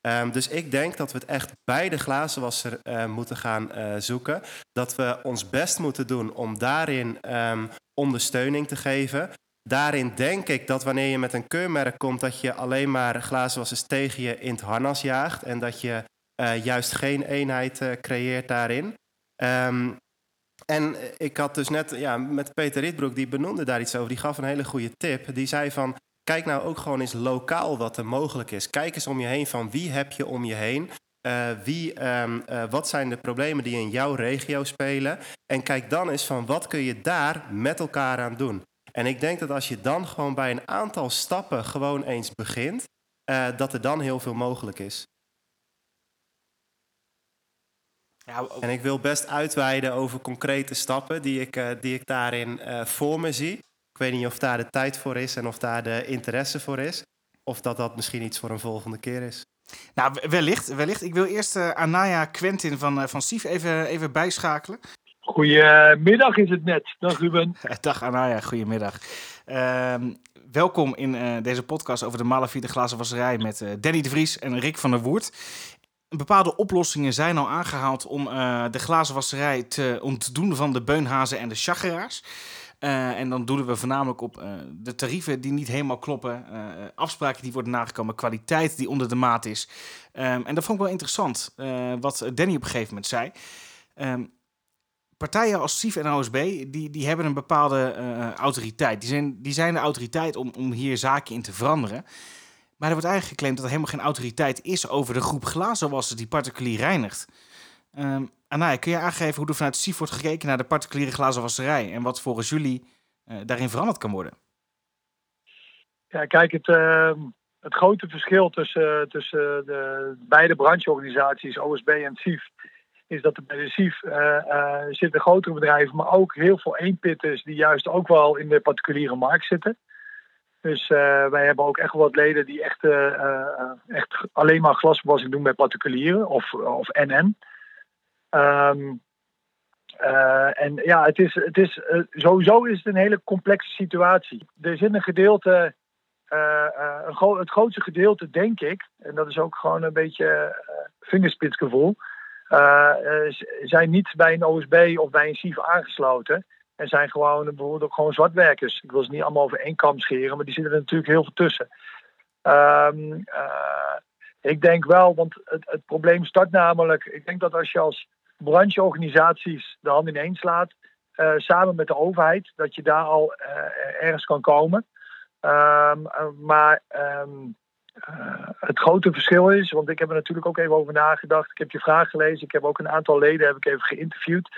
Um, dus ik denk dat we het echt bij de glazenwasser uh, moeten gaan uh, zoeken. Dat we ons best moeten doen om daarin um, ondersteuning te geven. Daarin denk ik dat wanneer je met een keurmerk komt, dat je alleen maar glazenwassers tegen je in het harnas jaagt. En dat je uh, juist geen eenheid uh, creëert daarin. Um, en ik had dus net ja, met Peter Ritbroek, die benoemde daar iets over. Die gaf een hele goede tip. Die zei van, kijk nou ook gewoon eens lokaal wat er mogelijk is. Kijk eens om je heen van wie heb je om je heen. Uh, wie, uh, wat zijn de problemen die in jouw regio spelen? En kijk dan eens van wat kun je daar met elkaar aan doen. En ik denk dat als je dan gewoon bij een aantal stappen gewoon eens begint, uh, dat er dan heel veel mogelijk is. Ja, en ik wil best uitweiden over concrete stappen die ik, uh, die ik daarin uh, voor me zie. Ik weet niet of daar de tijd voor is en of daar de interesse voor is. Of dat dat misschien iets voor een volgende keer is. Nou, wellicht. wellicht. Ik wil eerst uh, Anaya Quentin van, van SIF even, even bijschakelen. Goedemiddag is het net. Dag Ruben. Dag Anaya, goedemiddag. Uh, welkom in uh, deze podcast over de Malafide glazen wasserij met uh, Danny de Vries en Rick van der Woert. Bepaalde oplossingen zijn al aangehaald om uh, de glazenwasserij te ontdoen van de beunhazen en de chageraars. En dan doelen we voornamelijk op de tarieven die niet helemaal kloppen, afspraken die worden nagekomen, kwaliteit die onder de maat is. Um, en dat vond ik wel interessant, wat Danny op een gegeven moment zei. Um, partijen als SIF en OSB, die, die hebben een bepaalde uh, autoriteit. Die zijn, die zijn de autoriteit om, om hier zaken in te veranderen. Maar er wordt eigenlijk geclaimd dat er helemaal geen autoriteit is over de groep glazenwassers die particulier reinigt. Um, Anaya, kun je aangeven hoe er vanuit SIF wordt gekeken naar de particuliere glazenwasserij en wat volgens jullie uh, daarin veranderd kan worden? Ja, kijk, het, uh, het grote verschil tussen, tussen de beide brancheorganisaties, OSB en SIF, is dat er bij de SIF zitten grotere bedrijven, maar ook heel veel eenpitters die juist ook wel in de particuliere markt zitten. Dus uh, wij hebben ook echt wat leden die echt, echt alleen maar glasbewassing doen bij particulieren of, of NN. Um, en ja, het is, het is, sowieso is het een hele complexe situatie. Er zit een gedeelte, een het grootste gedeelte denk ik, en dat is ook gewoon een beetje vingerspitsgevoel, zijn niet bij een OSB of bij een SIF aangesloten. En zijn gewoon bijvoorbeeld ook gewoon zwartwerkers. Ik wil ze niet allemaal over één kam scheren, maar die zitten er natuurlijk heel veel tussen. Um, ik denk wel, want het, het, probleem start namelijk. Ik denk dat als je als brancheorganisaties de hand ineens slaat, uh, samen met de overheid, dat je daar al ergens kan komen. Um, maar um, uh, het grote verschil is, want ik heb er natuurlijk ook even over nagedacht. Ik heb je vraag gelezen. Ik heb ook een aantal leden heb ik even geïnterviewd.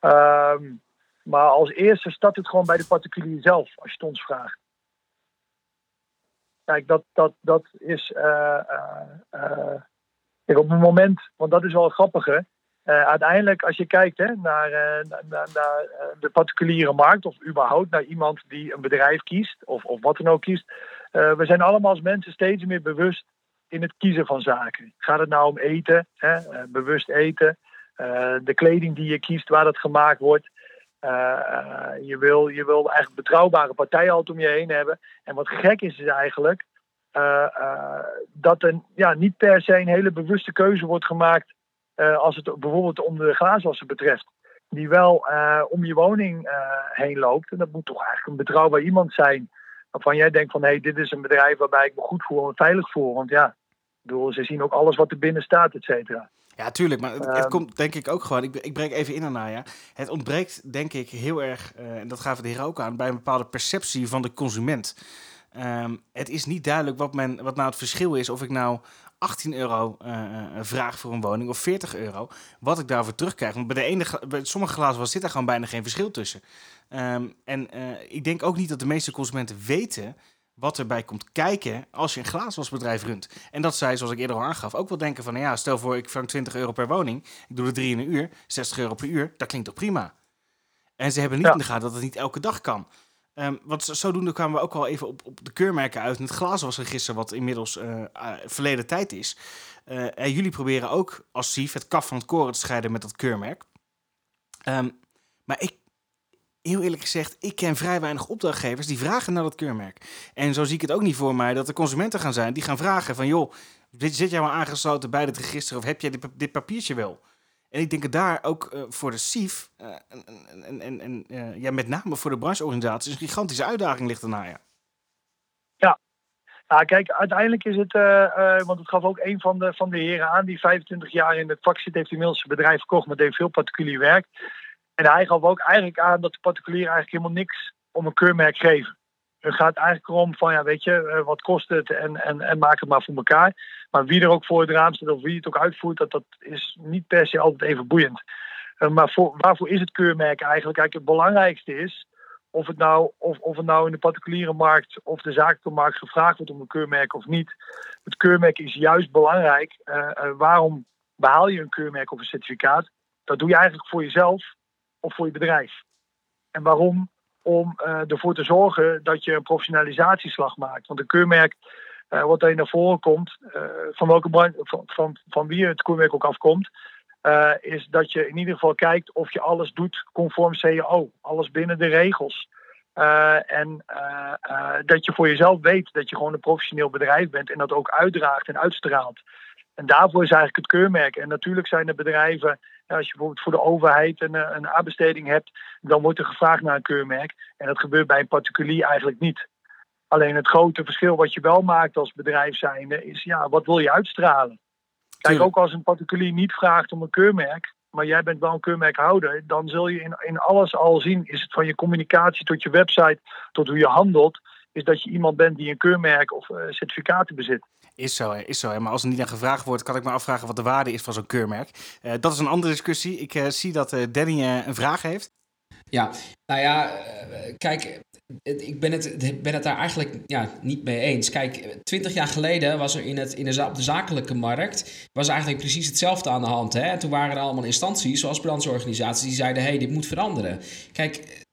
Um, maar als eerste start het gewoon bij de particulier zelf, als je het ons vraagt. Kijk, dat, dat, dat is. Uh, uh, op het moment, want dat is wel grappig. Uh, uiteindelijk, als je kijkt hè, naar, naar, de particuliere markt, of überhaupt naar iemand die een bedrijf kiest, of, of wat dan ook kiest, we zijn allemaal als mensen steeds meer bewust in het kiezen van zaken. Gaat het nou om eten, hè, bewust eten, de kleding die je kiest, waar dat gemaakt wordt. je, wil, je wil eigenlijk betrouwbare partijen altijd om je heen hebben. En wat gek is, is eigenlijk dat er ja, niet per se een hele bewuste keuze wordt gemaakt als het bijvoorbeeld om de glazenwasser betreft, die wel om je woning heen loopt. En dat moet toch eigenlijk een betrouwbaar iemand zijn waarvan jij denkt van hé, hey, dit is een bedrijf waarbij ik me goed voel en veilig voel. Want ja, bedoel, ze zien ook alles wat er binnen staat, et cetera. Ja, tuurlijk. Maar het, het, komt denk ik ook gewoon. Ik, ik breek even in daarna. Ja. Het ontbreekt denk ik heel erg, en dat gaven de heren ook aan, bij een bepaalde perceptie van de consument. Um, het is niet duidelijk wat, men, wat nou het verschil is of ik nou 18 euro uh, vraag voor een woning of 40 euro, wat ik daarvoor terugkrijg. Want bij, de ene, bij sommige glazen zit er gewoon bijna geen verschil tussen. Um, en uh, ik denk ook niet dat de meeste consumenten weten wat erbij komt kijken als je een glazenwasbedrijf runt. En dat zij, zoals ik eerder al aangaf, ook wel denken van... Nou ja, stel voor ik vang 20 euro per woning, ik doe er drie in een uur, 60 euro per uur, dat klinkt toch prima? En ze hebben niet ja. in de gaten dat het niet elke dag kan. Um, want zodoende kwamen we ook al even op, op de keurmerken uit het glazenwasregister, wat inmiddels uh, verleden tijd is. En jullie proberen ook als SIF het kaf van het koren te scheiden met dat keurmerk. Um, maar ik, heel eerlijk gezegd, ik ken vrij weinig opdrachtgevers die vragen naar dat keurmerk. En zo zie ik het ook niet voor mij dat er consumenten gaan zijn die gaan vragen van... joh, zit jij maar aangesloten bij dit register of heb jij dit, dit papiertje wel? En ik denk dat daar ook uh, voor de SIF en, en, en ja, met name voor de brancheorganisaties een gigantische uitdaging ligt erna. Ja. ja. Ja, kijk, uiteindelijk is het, want het gaf ook een van de, van de heren aan die 25 jaar in het vak zit, heeft inmiddels zijn bedrijf verkocht, maar deed veel particulier werk. En hij gaf ook eigenlijk aan dat de particulieren eigenlijk helemaal niks om een keurmerk geven. Het gaat eigenlijk om van, ja, weet je, wat kost het en, en, en maak het maar voor elkaar. Maar wie er ook voor het raam staat of wie het ook uitvoert, dat, dat is niet per se altijd even boeiend. Uh, maar voor, waarvoor is het keurmerk eigenlijk? Kijk, het belangrijkste is of het, nou, of, of het nou in de particuliere markt of de zakelijke markt gevraagd wordt om een keurmerk of niet. Het keurmerk is juist belangrijk. Uh, waarom behaal je een keurmerk of een certificaat? Dat doe je eigenlijk voor jezelf of voor je bedrijf. En waarom? Om ervoor te zorgen dat je een professionalisatieslag maakt. Want een keurmerk uh, wat er naar voren komt, uh, van welke brand, van, van, van wie het keurmerk ook afkomt, is dat je in ieder geval kijkt of je alles doet conform CAO, alles binnen de regels. en dat je voor jezelf weet dat je gewoon een professioneel bedrijf bent en dat ook uitdraagt en uitstraalt. En daarvoor is eigenlijk het keurmerk. En natuurlijk zijn er bedrijven, als je bijvoorbeeld voor de overheid een, een aanbesteding hebt, dan wordt er gevraagd naar een keurmerk. En dat gebeurt bij een particulier eigenlijk niet. Alleen het grote verschil wat je wel maakt als bedrijf zijnde is, ja, wat wil je uitstralen? Kijk, ook als een particulier niet vraagt om een keurmerk, maar jij bent wel een keurmerkhouder, dan zul je in, in alles al zien, is het van je communicatie tot je website, tot hoe je handelt, is dat je iemand bent die een keurmerk of uh, certificaten bezit. Is zo, is zo. Maar als er niet naar gevraagd wordt, kan ik me afvragen wat de waarde is van zo'n keurmerk. Uh, dat is een andere discussie. Ik uh, zie dat Danny een vraag heeft. Ja, nou ja, kijk, ik ben het, ben het daar eigenlijk ja, niet mee eens. Kijk, twintig jaar geleden was er in het, in de, op de zakelijke markt was eigenlijk precies hetzelfde aan de hand. Hè? toen waren er allemaal instanties, zoals brancheorganisaties, die zeiden: hé, hey, dit moet veranderen. Kijk,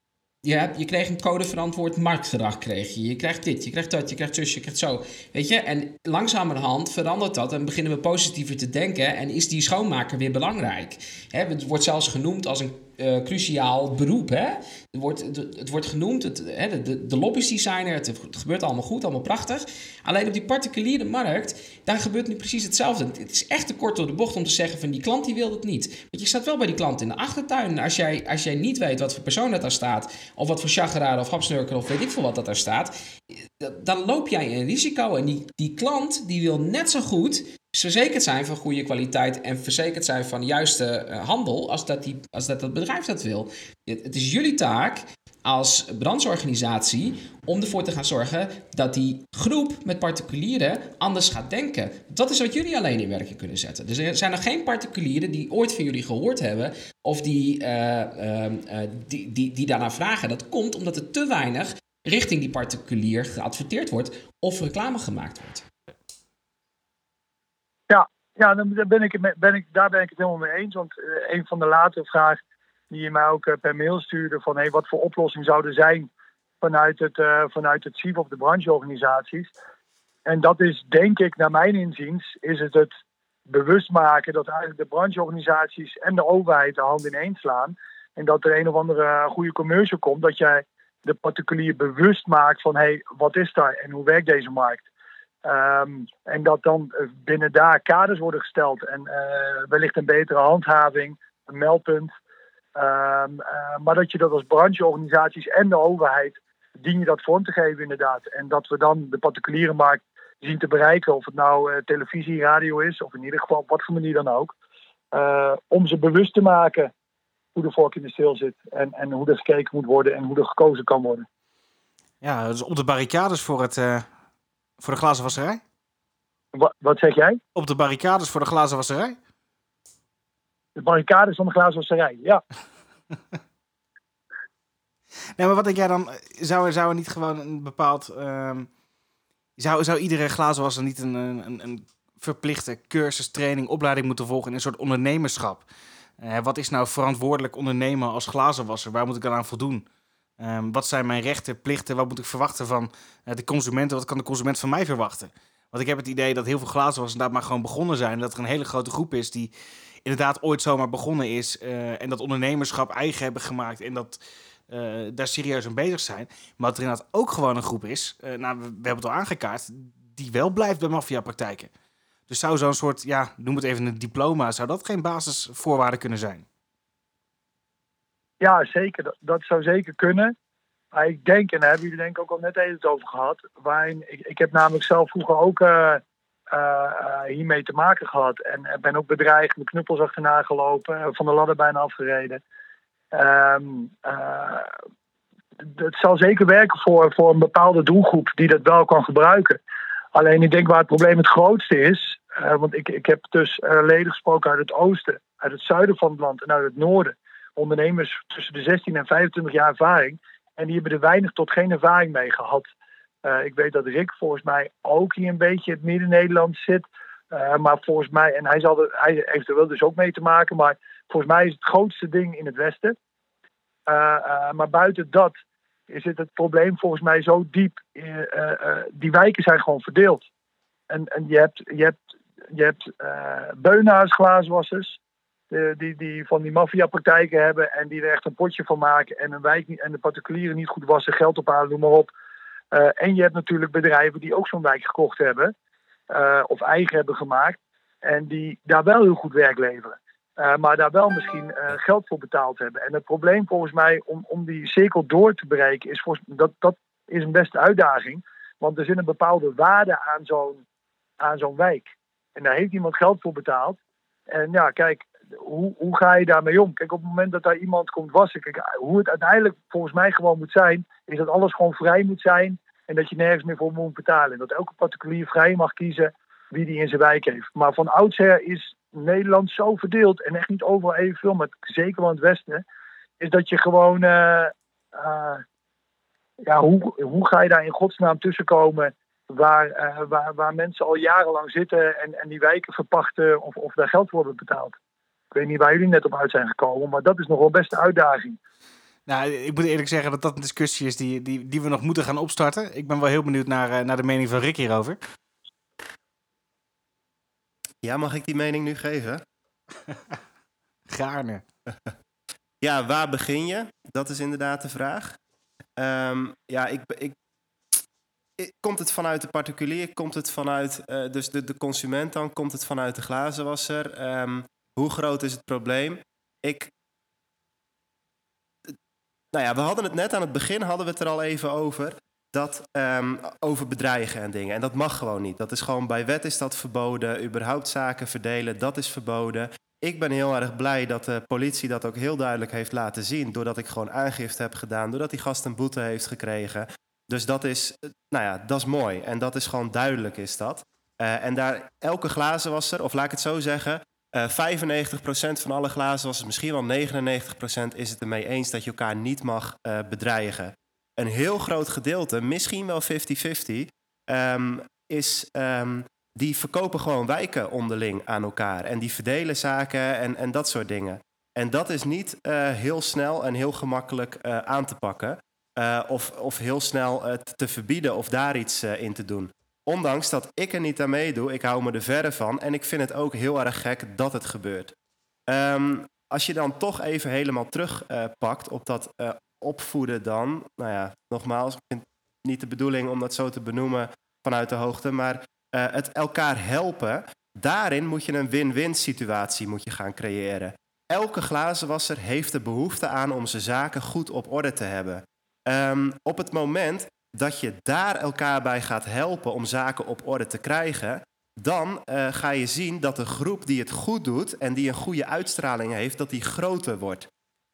je, hebt, je kreeg een code verantwoord marktgedrag, kreeg je. Je krijgt dit, je krijgt dat, je krijgt zus, je krijgt zo. Weet je, en langzamerhand verandert dat en beginnen we positiever te denken en is die schoonmaker weer belangrijk. Hè, het wordt zelfs genoemd als een uh, cruciaal beroep. Hè? Het, wordt, het, wordt genoemd, het, hè, de, de lobbydesigner, het, het, gebeurt allemaal goed, allemaal prachtig. Alleen op die particuliere markt, daar gebeurt nu precies hetzelfde. Het is echt te kort door de bocht om te zeggen van die klant die wil het niet. Want je staat wel bij die klant in de achtertuin. Als jij, als jij niet weet wat voor persoon dat daar staat, of wat voor chageraar of hapsnurker of weet ik veel wat dat daar staat, dan loop jij een risico. En die, die klant die wil net zo goed verzekerd zijn van goede kwaliteit en verzekerd zijn van de juiste eh, handel als dat, die, als dat, bedrijf dat wil. Het, is jullie taak als brancheorganisatie om ervoor te gaan zorgen dat die groep met particulieren anders gaat denken. Dat is wat jullie alleen in werking kunnen zetten. Dus er zijn nog geen particulieren die ooit van jullie gehoord hebben of die, uh, die, die, die daarna vragen. Dat komt omdat er te weinig richting die particulier geadverteerd wordt of reclame gemaakt wordt. Ja, ja dan ben ik, ben ik, daar ben ik het helemaal mee eens. Want uh, een van de latere vragen die je mij ook uh, per mail stuurde: van hey, wat voor oplossing zou er zijn vanuit het, uh, vanuit het CIF of de brancheorganisaties. En dat is, denk ik, naar mijn inziens, is het het bewust maken dat eigenlijk de brancheorganisaties en de overheid de hand in slaan. En dat er een of andere goede commercial komt, dat jij de particulier bewust maakt van hé, hey, wat is daar en hoe werkt deze markt? Um, en dat dan binnen daar kaders worden gesteld en uh, wellicht een betere handhaving, een meldpunt. Um, uh, maar dat je dat als brancheorganisaties en de overheid dien je dat vorm te geven inderdaad. En dat we dan de particuliere markt zien te bereiken, of het nou televisie, radio is, of in ieder geval op wat voor manier dan ook. om ze bewust te maken hoe de vork in de steel zit en, en hoe er gekeken moet worden en hoe er gekozen kan worden. Ja, dus op de barricades voor het, voor de glazenwasserij? Wat, wat zeg jij? Op de barricades voor de glazenwasserij? De barricades van de glazenwasserij, ja. nee, maar wat denk jij dan? Zou er, zou er niet gewoon een bepaald... Um, zou, zou iedere glazenwasser niet een, een, een verplichte cursus, training, opleiding moeten volgen in een soort ondernemerschap? Uh, wat is nou verantwoordelijk ondernemen als glazenwasser? Waar moet ik dan aan voldoen? Ehm, wat zijn mijn rechten, plichten? Wat moet ik verwachten van uh, de consumenten? Wat kan de consument van mij verwachten? Want ik heb het idee dat heel veel glazen inderdaad maar gewoon begonnen zijn. Dat er een hele grote groep is die inderdaad ooit zomaar begonnen is. Uh, en dat ondernemerschap eigen hebben gemaakt. En dat daar serieus aan bezig zijn. Maar dat er inderdaad ook gewoon een groep is. nou, we, we, hebben het al aangekaart. Die wel blijft bij maffiapraktijken. Dus zou zo'n soort, ja, noem het even een diploma. Zou dat geen basisvoorwaarde kunnen zijn? Ja, zeker. Dat, dat zou zeker kunnen. Maar ik denk, en daar hebben jullie denk ik ook al net even over gehad. Waarin, ik, ik heb namelijk zelf vroeger ook uh, uh, hiermee te maken gehad. En ben ook bedreigd, mijn knuppels achterna gelopen, van de ladder bijna afgereden. Um, het zal zeker werken voor, voor een bepaalde doelgroep die dat wel kan gebruiken. Alleen ik denk waar het probleem het grootste is. Want ik, ik heb dus leden gesproken uit het oosten, uit het zuiden van het land en uit het noorden ondernemers tussen de 16 en 25 jaar ervaring. En die hebben er weinig tot geen ervaring mee gehad. Uh, ik weet dat Rick volgens mij ook hier een beetje het Midden-Nederland zit. Maar volgens mij, en hij, zal er, hij heeft er wel dus ook mee te maken, maar volgens mij is het grootste ding in het Westen. Maar buiten dat is het, het probleem volgens mij zo diep. die wijken zijn gewoon verdeeld. En, en je hebt, je hebt, je hebt glazenwassers, die, die van die maffiapraktijken hebben en die er echt een potje van maken en een wijk en de particulieren niet goed wassen, geld ophalen, noem maar op. Uh, en je hebt natuurlijk bedrijven die ook zo'n wijk gekocht hebben uh, of eigen hebben gemaakt en die daar wel heel goed werk leveren. Uh, maar daar wel misschien geld voor betaald hebben. En het probleem volgens mij om, om die cirkel door te bereiken is dat, dat is een beste uitdaging. Want er zit een bepaalde waarde aan zo'n aan zo'n wijk. En daar heeft iemand geld voor betaald. En ja, kijk, hoe, hoe ga je daarmee om? Kijk, op het moment dat daar iemand komt wassen, kijk, hoe het uiteindelijk volgens mij gewoon moet zijn, is dat alles gewoon vrij moet zijn en dat je nergens meer voor moet betalen. En dat elke particulier vrij mag kiezen wie die in zijn wijk heeft. Maar van oudsher is Nederland zo verdeeld, en echt niet overal evenveel, maar zeker wel in het Westen, is dat je gewoon, uh, uh, ja, hoe, hoe ga je daar in godsnaam tussenkomen waar, uh, waar, waar mensen al jarenlang zitten en, en die wijken verpachten of, of daar geld worden betaald? Ik weet niet waar jullie net op uit zijn gekomen, maar dat is nog wel best een uitdaging. Nou, ik moet eerlijk zeggen dat dat een discussie is die, die, die we nog moeten gaan opstarten. Ik ben wel heel benieuwd naar, uh, naar de mening van Rick hierover. Ja, mag ik die mening nu geven? Gaarne. ja, waar begin je? Dat is inderdaad de vraag. Um, ja, ik, ik, Komt het vanuit de particulier? Komt het vanuit uh, dus de, de consument dan? Komt het vanuit de glazenwasser? Um, hoe groot is het probleem? Ik. Nou ja, we hadden het net aan het begin hadden we het er al even over. Dat um, over bedreigen en dingen. En dat mag gewoon niet. Dat is gewoon bij wet is dat verboden. Überhaupt zaken verdelen, dat is verboden. Ik ben heel erg blij dat de politie dat ook heel duidelijk heeft laten zien. Doordat ik gewoon aangifte heb gedaan. Doordat die gast een boete heeft gekregen. Dus dat is, nou ja, dat is mooi. En dat is gewoon duidelijk, is dat. Uh, en daar, elke glazenwasser, of laat ik het zo zeggen, uh, eh, 95% van alle glazenwassers, misschien wel 99% is het ermee eens dat je elkaar niet mag bedreigen. Een heel groot gedeelte, misschien wel 50-50, um, ehm, is um, die verkopen gewoon wijken onderling aan elkaar. En die verdelen zaken en, en dat soort dingen. En dat is niet heel snel en heel gemakkelijk aan te pakken. Of, of heel snel te verbieden of daar iets in te doen. Ondanks dat ik er niet aan meedoe, ik hou me er verre van. En ik vind het ook heel erg gek dat het gebeurt. Um, als je dan toch even helemaal terugpakt op dat opvoeden dan. Nou ja, nogmaals, niet de bedoeling om dat zo te benoemen vanuit de hoogte. Maar het elkaar helpen, daarin moet je een win-win situatie moet je gaan creëren. Elke glazenwasser heeft de behoefte aan om zijn zaken goed op orde te hebben. Um, op het moment dat je daar elkaar bij gaat helpen om zaken op orde te krijgen, dan uh, ga je zien dat de groep die het goed doet en die een goede uitstraling heeft, dat die groter wordt.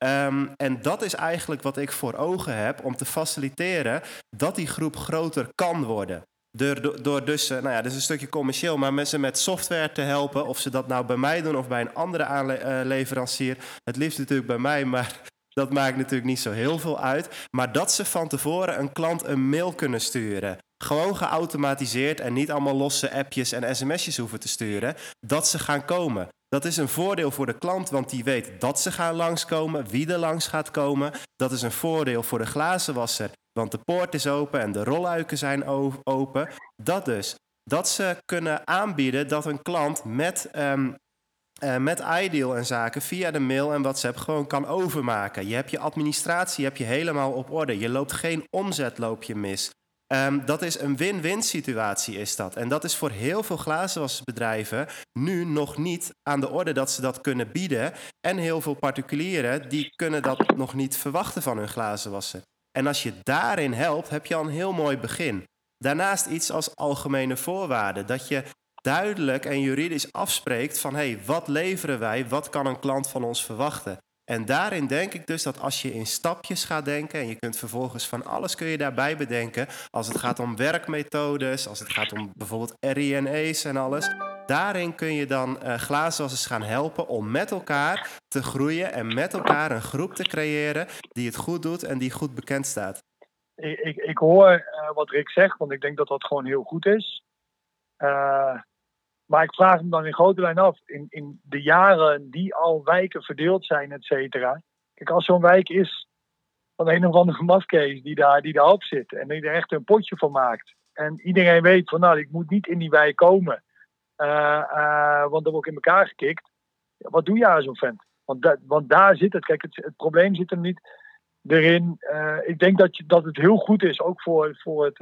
Um, en dat is eigenlijk wat ik voor ogen heb om te faciliteren dat die groep groter kan worden. Door, door dus, uh, nou ja, dat is een stukje commercieel, maar mensen met software te helpen, of ze dat nou bij mij doen of bij een andere aanleverancier. Het liefst natuurlijk bij mij, maar dat maakt natuurlijk niet zo heel veel uit. Maar dat ze van tevoren een klant een mail kunnen sturen. Gewoon geautomatiseerd en niet allemaal losse appjes en sms'jes hoeven te sturen. Dat ze gaan komen. Dat is een voordeel voor de klant, want die weet dat ze gaan langskomen, wie er langs gaat komen. Dat is een voordeel voor de glazenwasser, want de poort is open en de rolluiken zijn open. Dat dus. Dat ze kunnen aanbieden dat een klant met, um, uh, met Ideal en zaken via de mail en WhatsApp gewoon kan overmaken. Je hebt je administratie heb je helemaal op orde. Je loopt geen omzetloopje mis. Um, dat is een win-win situatie, is dat. En dat is voor heel veel glazenwasbedrijven nu nog niet aan de orde dat ze dat kunnen bieden. En heel veel particulieren die kunnen dat nog niet verwachten van hun glazenwasser. En als je daarin helpt, heb je al een heel mooi begin. Daarnaast iets als algemene voorwaarden. Dat je duidelijk en juridisch afspreekt van hé, hey, wat leveren wij, wat kan een klant van ons verwachten. En daarin denk ik dus dat als je in stapjes gaat denken en je kunt vervolgens van alles kun je daarbij bedenken, als het gaat om werkmethodes, als het gaat om bijvoorbeeld RINE's en alles, daarin kun je dan uh, glazenwassers gaan helpen om met elkaar te groeien en met elkaar een groep te creëren die het goed doet en die goed bekend staat. Ik, ik, ik hoor uh, wat Rick zegt, want ik denk dat dat gewoon heel goed is. Uh, maar ik vraag me dan in grote lijn af, in, in de jaren die al wijken verdeeld zijn, et cetera. Kijk, als zo'n wijk is van een of andere mafkees die daar, die daarop zit en die er echt een potje van maakt. En iedereen weet van, nou, ik moet niet in die wijk komen, uh, uh, want dan word ik in elkaar gekikt. Wat doe je aan zo'n vent? Want, want daar zit het. Kijk, het, probleem zit hem niet erin. Uh, ik denk dat, je, dat het heel goed is, ook voor, voor het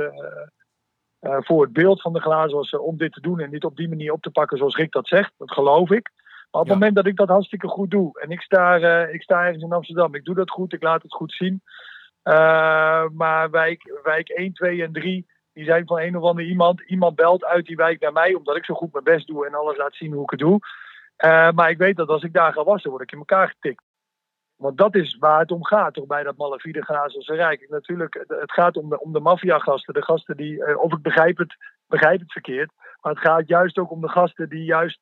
uh, voor het beeld van de glazenwasser om dit te doen en dit op die manier op te pakken zoals Rick dat zegt. Dat geloof ik. Maar op het ja. moment dat ik dat hartstikke goed doe en ik sta, uh, ik sta ergens in Amsterdam, ik doe dat goed, ik laat het goed zien. Uh, maar wijk, wijk 1, 2 en 3, die zijn van een of ander iemand. Iemand belt uit die wijk naar mij, omdat ik zo goed mijn best doe en alles laat zien hoe ik het doe. maar ik weet dat als ik daar ga wassen, word ik in elkaar getikt. Want dat is waar het om gaat, toch bij dat malafide Gazelse Rijk. Natuurlijk, het gaat om de, om de maffiagasten, de gasten die, uh, of ik begrijp het, begrijp het verkeerd, maar het gaat juist ook om de gasten die juist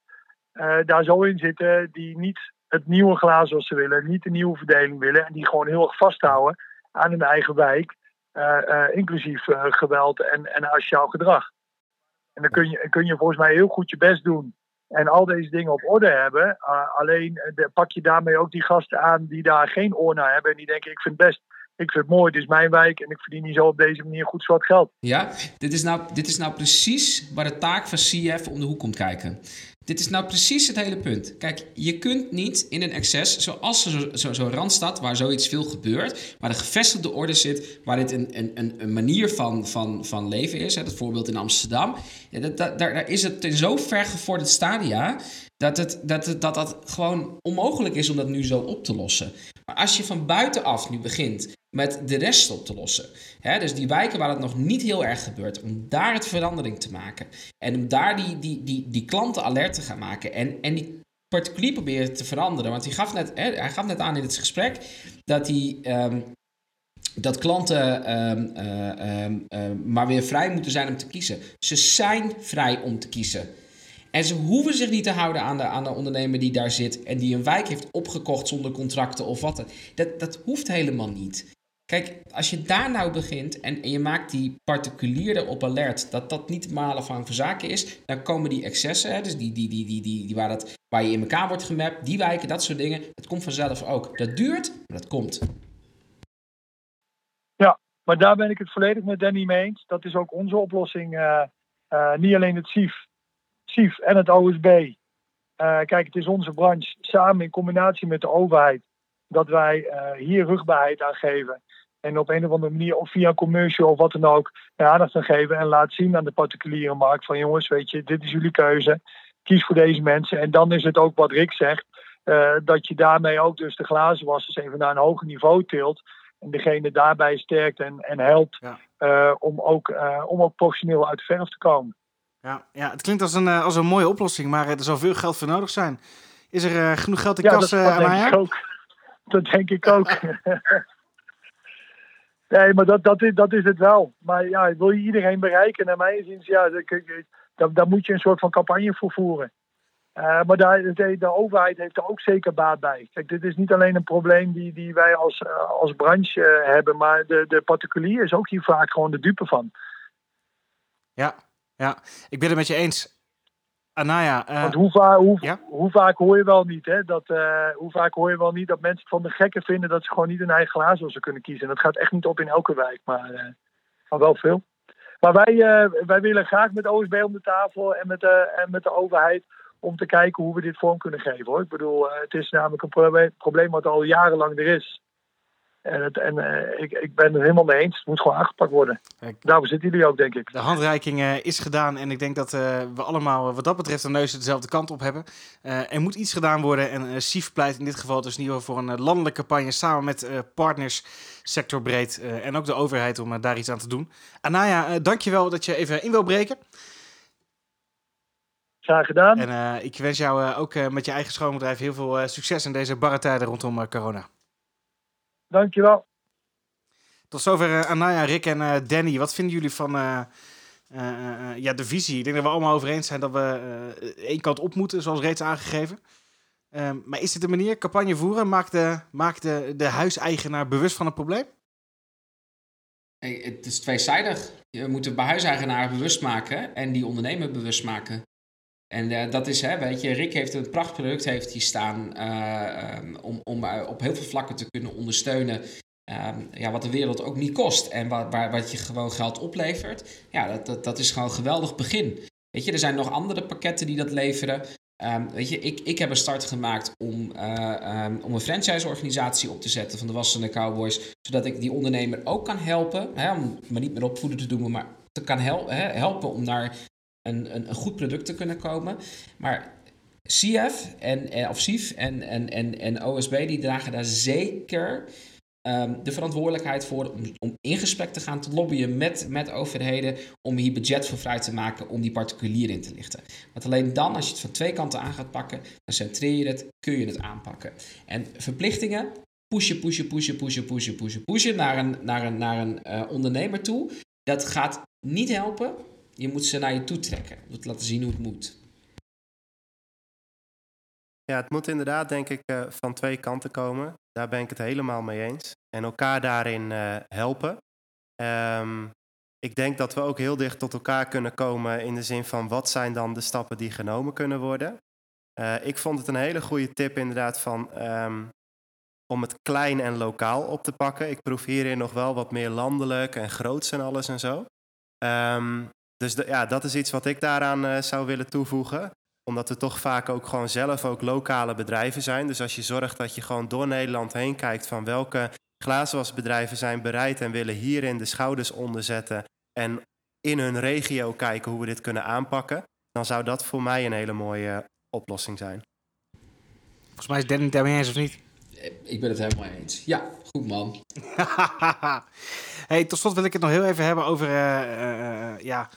uh, daar zo in zitten, die niet het nieuwe glazen zoals ze willen, niet de nieuwe verdeling willen, en die gewoon heel erg vasthouden aan hun eigen wijk, uh, inclusief geweld en, en asociaal gedrag. En dan kun je, kun je volgens mij heel goed je best doen en al deze dingen op orde hebben. Alleen de, pak je daarmee ook die gasten aan die daar geen oor naar hebben en die denken: ik vind het best. Ik vind het mooi, dit is mijn wijk en ik verdien niet zo op deze manier goed zwart geld. Ja, dit is nou, dit is nou precies waar de taak van CF om de hoek komt kijken. Dit is nou precies het hele punt. Kijk, je kunt niet in een excess, zoals zo'n zo, zo Randstad, waar zoiets veel gebeurt, waar de gevestigde orde zit, waar dit een, een, een manier van, van, van leven is. Hè, dat voorbeeld in Amsterdam. Dat, daar, daar is het in zo ver gevorderd stadia dat het, dat, het, dat dat gewoon onmogelijk is om dat nu zo op te lossen. Maar als je van buitenaf nu begint met de rest op te lossen. Dus die wijken waar het nog niet heel erg gebeurt, om daar het verandering te maken. En om daar die, die, die, die klanten alert te gaan maken. En, en die particulier proberen te veranderen. Want hij gaf net, hij gaf net aan in het gesprek dat hij. Um, dat klanten um, uh, um, uh, maar weer vrij moeten zijn om te kiezen. Ze zijn vrij om te kiezen. En ze hoeven zich niet te houden aan de, aan de ondernemer die daar zit en die een wijk heeft opgekocht zonder contracten of wat. Dat, dat hoeft helemaal niet. Kijk, als je daar nou begint en, je maakt die particulier op alert dat dat niet malen van zaken is, dan komen die excessen, hè, dus die, die, die, die, die, die waar, dat, waar je in elkaar wordt gemapt, die wijken, dat soort dingen, dat komt vanzelf ook. Dat duurt, maar dat komt. Ja, maar daar ben ik het volledig met Danny mee eens. Dat is ook onze oplossing. Uh, uh, niet alleen het SIF, SIF en het OSB. Uh, kijk, het is onze branche samen in combinatie met de overheid dat wij hier rugbaarheid aan geven. En op een of andere manier, of via een commercial of wat dan ook, aandacht aan geven. En laat zien aan de particuliere markt van jongens, weet je, dit is jullie keuze. Kies voor deze mensen. En dan is het ook wat Rick zegt, uh, dat je daarmee ook dus de glazenwassers even naar een hoger niveau tilt. En degene daarbij sterkt en, en helpt ja. uh, om, ook, uh, om ook professioneel uit de verf te komen. Ja, ja het klinkt als een, als een mooie oplossing, maar er zal veel geld voor nodig zijn. Is er genoeg geld in ja, kas, dat, dat denk ik ook. Dat denk ik ook. Nee, maar dat, dat, is, dat is het wel. Maar ja, wil je iedereen bereiken? Naar mijn zin, ja, daar, daar moet je een soort van campagne voor voeren. Uh, maar daar, de, de, overheid heeft er ook zeker baat bij. Kijk, dit is niet alleen een probleem die, die wij als, uh, als branche hebben, maar de, de particulier is ook hier vaak gewoon de dupe van. Ja, ja, ik ben het met je eens. Anaya, uh, Want hoe, va hoe, ja? hoe, vaak hoor je wel niet, hè? Dat, uh, hoe vaak hoor je wel niet dat mensen van de gekken vinden dat ze gewoon niet hun eigen glazen kunnen kiezen. En dat gaat echt niet op in elke wijk, maar, uh, maar wel veel. Maar wij, wij willen graag met OSB om de tafel en met, de, en met de overheid om te kijken hoe we dit vorm kunnen geven. Hoor. Ik bedoel, het is namelijk een probleem, probleem wat al jarenlang er is. En, het, en uh, ik, ik ben het helemaal mee eens. Het moet gewoon aangepakt worden. Kijk, Daarvoor zitten jullie ook, denk ik. De handreiking uh, is gedaan. En ik denk dat uh, we allemaal wat dat betreft de neus dezelfde kant op hebben. er moet iets gedaan worden. En SIF pleit in dit geval dus in ieder geval voor een landelijke campagne... samen met partners, sectorbreed en ook de overheid om daar iets aan te doen. Anaya, dankjewel dat je even in wil breken. Graag gedaan. En ik wens jou ook met je eigen schoonbedrijf heel veel succes in deze barre tijden rondom corona. Dankjewel. Tot zover uh, Anaya, Rick en uh, Danny. Wat vinden jullie van uh, ja, de visie? Ik denk dat we allemaal over eens zijn dat we één kant op moeten, zoals reeds aangegeven. Ehm, maar is dit een manier, campagne voeren, maakt de, maakt de, de huiseigenaar bewust van het probleem? Hey, het is tweezijdig. Je moet de huiseigenaar bewust maken en die ondernemer bewust maken. En uh, dat is, hè, weet je, Rick heeft een prachtproduct heeft hier staan uh, um, om, om uh, op heel veel vlakken te kunnen ondersteunen. ja, wat de wereld ook niet kost en wat, waar, wat je gewoon geld oplevert. Ja, dat, dat, dat is gewoon een geweldig begin. Weet je, er zijn nog andere pakketten die dat leveren. Um, weet je, ik, ik heb een start gemaakt om, um, om een franchise-organisatie op te zetten van de Wassende Cowboys. Zodat ik die ondernemer ook kan helpen. Hè, om maar niet meer opvoeden te doen, maar te kan hel helpen om naar een, een, goed product te kunnen komen. Maar CF en, of CIF en, en, en, en OSB die dragen daar zeker um, de verantwoordelijkheid voor om, in gesprek te gaan te lobbyen met, met overheden om hier budget voor vrij te maken om die particulier in te lichten. Want alleen dan, als je het van twee kanten aan gaat pakken, dan centreer je het, kun je het aanpakken. En verplichtingen, pushen, pushen, pushen, pushen, pushen, pushen, pushen naar een, naar een, naar een uh, ondernemer toe, dat gaat niet helpen je moet ze naar je toe trekken. Om te laten zien hoe het moet. Ja, het moet inderdaad, denk ik, uh, van twee kanten komen. Daar ben ik het helemaal mee eens. En elkaar daarin uh, helpen. Um, ik denk dat we ook heel dicht tot elkaar kunnen komen in de zin van wat zijn dan de stappen die genomen kunnen worden. Uh, ik vond het een hele goede tip inderdaad van um, om het klein en lokaal op te pakken. Ik proef hierin nog wel wat meer landelijk en groots en alles en zo. Um, dus de, ja, dat is iets wat ik daaraan uh, zou willen toevoegen. Omdat we toch vaak ook gewoon zelf ook lokale bedrijven zijn. Dus als je zorgt dat je gewoon door Nederland heen kijkt van welke glazenwasbedrijven zijn bereid en willen hierin de schouders onderzetten en in hun regio kijken hoe we dit kunnen aanpakken, dan zou dat voor mij een hele mooie oplossing zijn. Volgens mij is Danny het daarmee eens of niet? Ik ben het helemaal eens. Ja, goed man. hey, tot slot wil ik het nog heel even hebben over uh, uh, ja,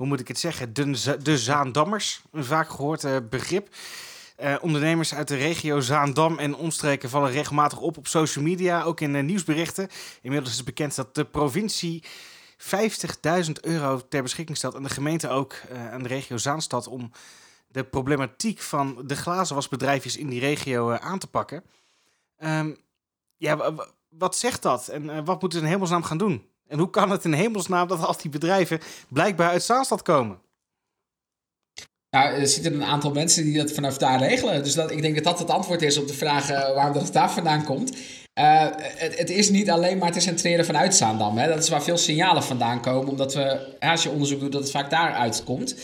hoe moet ik het zeggen, de, de Zaandammers. Een vaak gehoord uh, begrip. Uh, ondernemers uit de regio Zaandam en omstreken vallen regelmatig op op social media, ook in uh, nieuwsberichten. Inmiddels is bekend dat de provincie 50.000 euro ter beschikking stelt en de gemeente ook aan de regio Zaanstad om de problematiek van de glazenwasbedrijfjes in die regio aan te pakken. Um, ja, wat zegt dat en wat moeten ze in hemelsnaam gaan doen? En hoe kan het in hemelsnaam dat al die bedrijven blijkbaar uit Zaanstad komen? Nou, er zitten een aantal mensen die dat vanaf daar regelen. Dus dat, ik denk dat dat het antwoord is op de vraag uh, waarom dat daar vandaan komt. Uh, het, het, is niet alleen maar te centreren vanuit Zaandam. Hè. Dat is waar veel signalen vandaan komen. Omdat we, als je onderzoek doet, dat het vaak daaruit komt.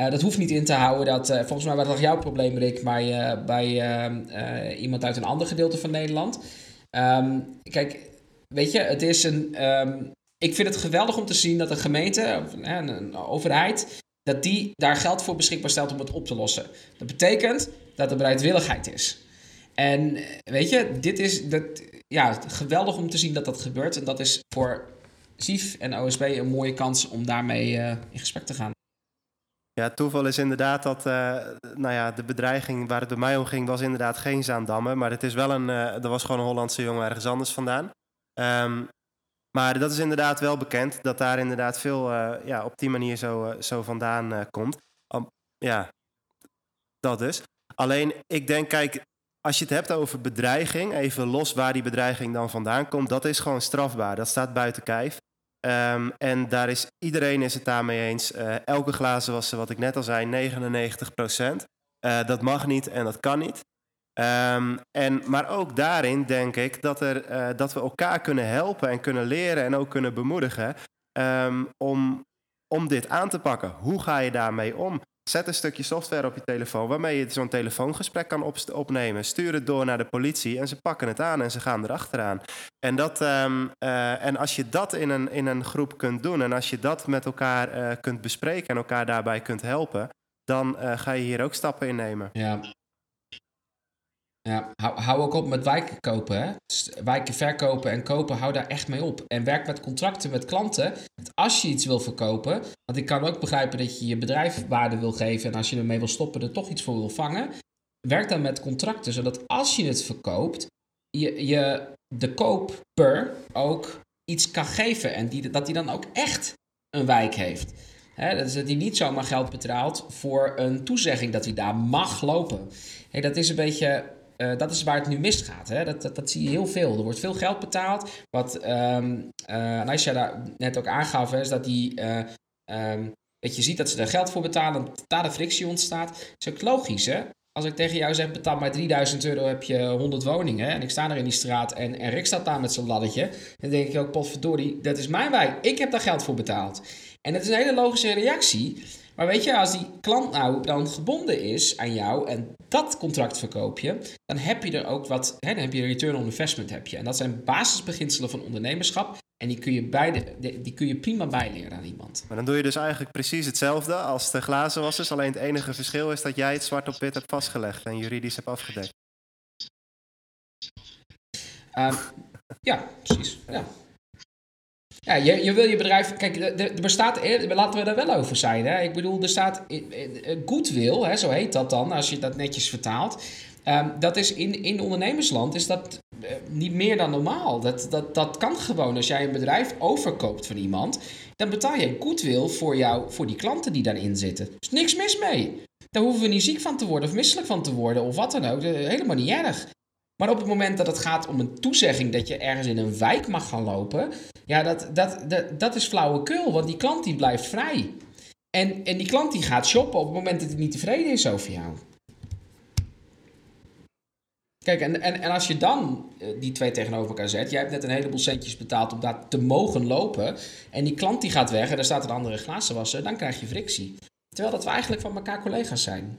Uh, dat hoeft niet in te houden. Dat, volgens mij was dat jouw probleem, Rick, bij, bij iemand uit een ander gedeelte van Nederland. Um, kijk, weet je, het is een... Um, ik vind het geweldig om te zien dat een gemeente, of een, een overheid, dat die daar geld voor beschikbaar stelt om het op te lossen. Dat betekent dat er bereidwilligheid is. En weet je, dit is dat, ja, geweldig om te zien dat dat gebeurt. En dat is voor SIF en OSB een mooie kans om daarmee uh, in gesprek te gaan. Ja, toeval is inderdaad dat uh, nou ja, de bedreiging waar het bij mij om ging, was inderdaad geen Zaandammen. Maar het is wel een, uh, er was gewoon een Hollandse jongen ergens anders vandaan. Um, maar dat is inderdaad wel bekend, dat daar inderdaad veel uh, ja, op die manier zo, uh, zo vandaan uh, komt. Ja, dat dus. Alleen, ik denk, kijk, als je het hebt over bedreiging, even los waar die bedreiging dan vandaan komt, dat is gewoon strafbaar. Dat staat buiten kijf. Ehm, en daar is, iedereen is het daarmee eens. Elke glazenwasser, wat ik net al zei, 99 procent. Dat mag niet en dat kan niet. Um, en, maar ook daarin denk ik dat, er, uh, dat we elkaar kunnen helpen en kunnen leren en ook kunnen bemoedigen um, om, om dit aan te pakken. Hoe ga je daarmee om? Zet een stukje software op je telefoon waarmee je zo'n telefoongesprek kan op, opnemen. Stuur het door naar de politie en ze pakken het aan en ze gaan erachteraan. En, dat, um, uh, en als je dat in een, in een groep kunt doen en als je dat met elkaar uh, kunt bespreken en elkaar daarbij kunt helpen, dan ga je hier ook stappen in nemen. Ja, ja, hou, ook op met wijken kopen. Hè? Dus wijken verkopen en kopen, hou daar echt mee op. En werk met contracten met klanten. Als je iets wil verkopen, want ik kan ook begrijpen dat je je bedrijf waarde wil geven en als je ermee wil stoppen, er toch iets voor wil vangen. Werk dan met contracten, zodat als je het verkoopt, je, je de koper ook iets kan geven en die, dat hij dan ook echt een wijk heeft. He, dat hij niet zomaar geld betaalt voor een toezegging dat hij daar mag lopen. Dat is een beetje uh, dat is waar het nu misgaat. Hè? Dat, dat, zie je heel veel. Er wordt veel geld betaald. Wat um, daar net ook aangaf, is dat, die, uh, um, dat je ziet dat ze er geld voor betalen. Dat daar de frictie ontstaat. Dat is ook logisch, hè? Als ik tegen jou zeg, betaal maar 3000 euro, heb je 100 woningen. En ik sta er in die straat en, en Rick staat daar met zijn laddetje. Dan denk ik ook, potverdorie, dat is mijn wijk. Ik heb daar geld voor betaald. En dat is een hele logische reactie. Maar weet je, als die klant nou dan gebonden is aan jou en dat contract verkoop je, dan heb je er ook wat, hè, dan heb je return on investment heb je. En dat zijn basisbeginselen van ondernemerschap. En die kun je, beide, die kun je prima bijleren aan iemand. Maar dan doe je dus eigenlijk precies hetzelfde als de glazenwassers. Alleen het enige verschil is dat jij het zwart op wit hebt vastgelegd en juridisch hebt afgedekt. Uh, ja, precies. Ja. Ja, je, je wil je bedrijf. Kijk, er bestaat. Laten we daar wel over zijn. Hè? Ik bedoel, er staat. Goodwill, hè, zo heet dat dan, als je dat netjes vertaalt. Um, dat is in, in ondernemersland is dat niet meer dan normaal. Dat, dat, dat kan gewoon. Als jij een bedrijf overkoopt van iemand, dan betaal je goodwill voor, jou, voor die klanten die daarin zitten. Er is niks mis mee. Daar hoeven we niet ziek van te worden of misselijk van te worden of wat dan ook. Helemaal niet erg. Maar op het moment dat het gaat om een toezegging dat je ergens in een wijk mag gaan lopen, ja, dat, dat, dat, dat is flauwekul, want die klant die blijft vrij. En, en die klant die gaat shoppen op het moment dat hij niet tevreden is over jou. Kijk, en, en, en als je dan eh, die twee tegenover elkaar zet, jij hebt net een heleboel centjes betaald om daar te mogen lopen, en die klant die gaat weg en er staat een andere glazenwasser, dan krijg je frictie. Terwijl dat we eigenlijk van elkaar collega's zijn.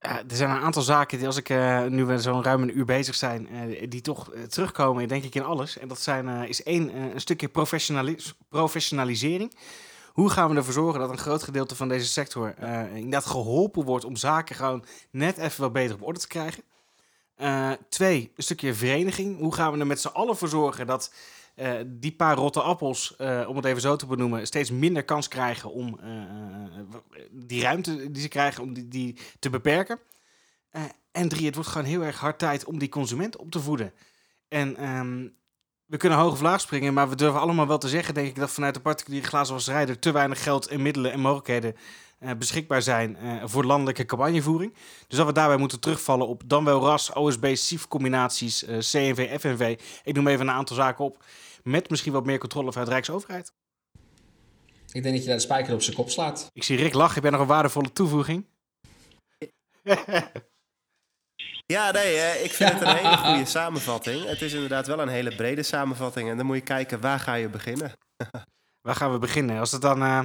Er zijn een aantal zaken die als ik uh, nu we zo'n ruim een uur bezig zijn, uh, die toch uh, terugkomen, denk ik, in alles. En dat zijn, is één, een stukje professionalis professionalisering. Hoe gaan we ervoor zorgen dat een groot gedeelte van deze sector inderdaad geholpen wordt om zaken gewoon net even wat beter op orde te krijgen? twee, een stukje vereniging. Hoe gaan we er met z'n allen voor zorgen dat uh, die paar rotte appels, uh, om het even zo te benoemen, steeds minder kans krijgen om uh, die ruimte die ze krijgen, om die, die te beperken. en drie, het wordt gewoon heel erg hard tijd om die consument op te voeden. En um, we kunnen hoog of laag springen, maar we durven allemaal wel te zeggen, denk ik, dat vanuit de particuliere glazenwasserij er te weinig geld en middelen en mogelijkheden beschikbaar zijn voor landelijke campagnevoering. Dus dat we daarbij moeten terugvallen op dan wel RAS, OSB, SIF combinaties, CNV, FNV. Ik noem even een aantal zaken op met misschien wat meer controle vanuit Rijksoverheid. Ik denk dat je daar de spijker op zijn kop slaat. Ik zie Rick lachen. Heb jij nog een waardevolle toevoeging? Ja, nee, ik vind het een hele goede samenvatting. Het is inderdaad wel een hele brede samenvatting. En dan moet je kijken, waar ga je beginnen? waar gaan we beginnen? Als het dan uh,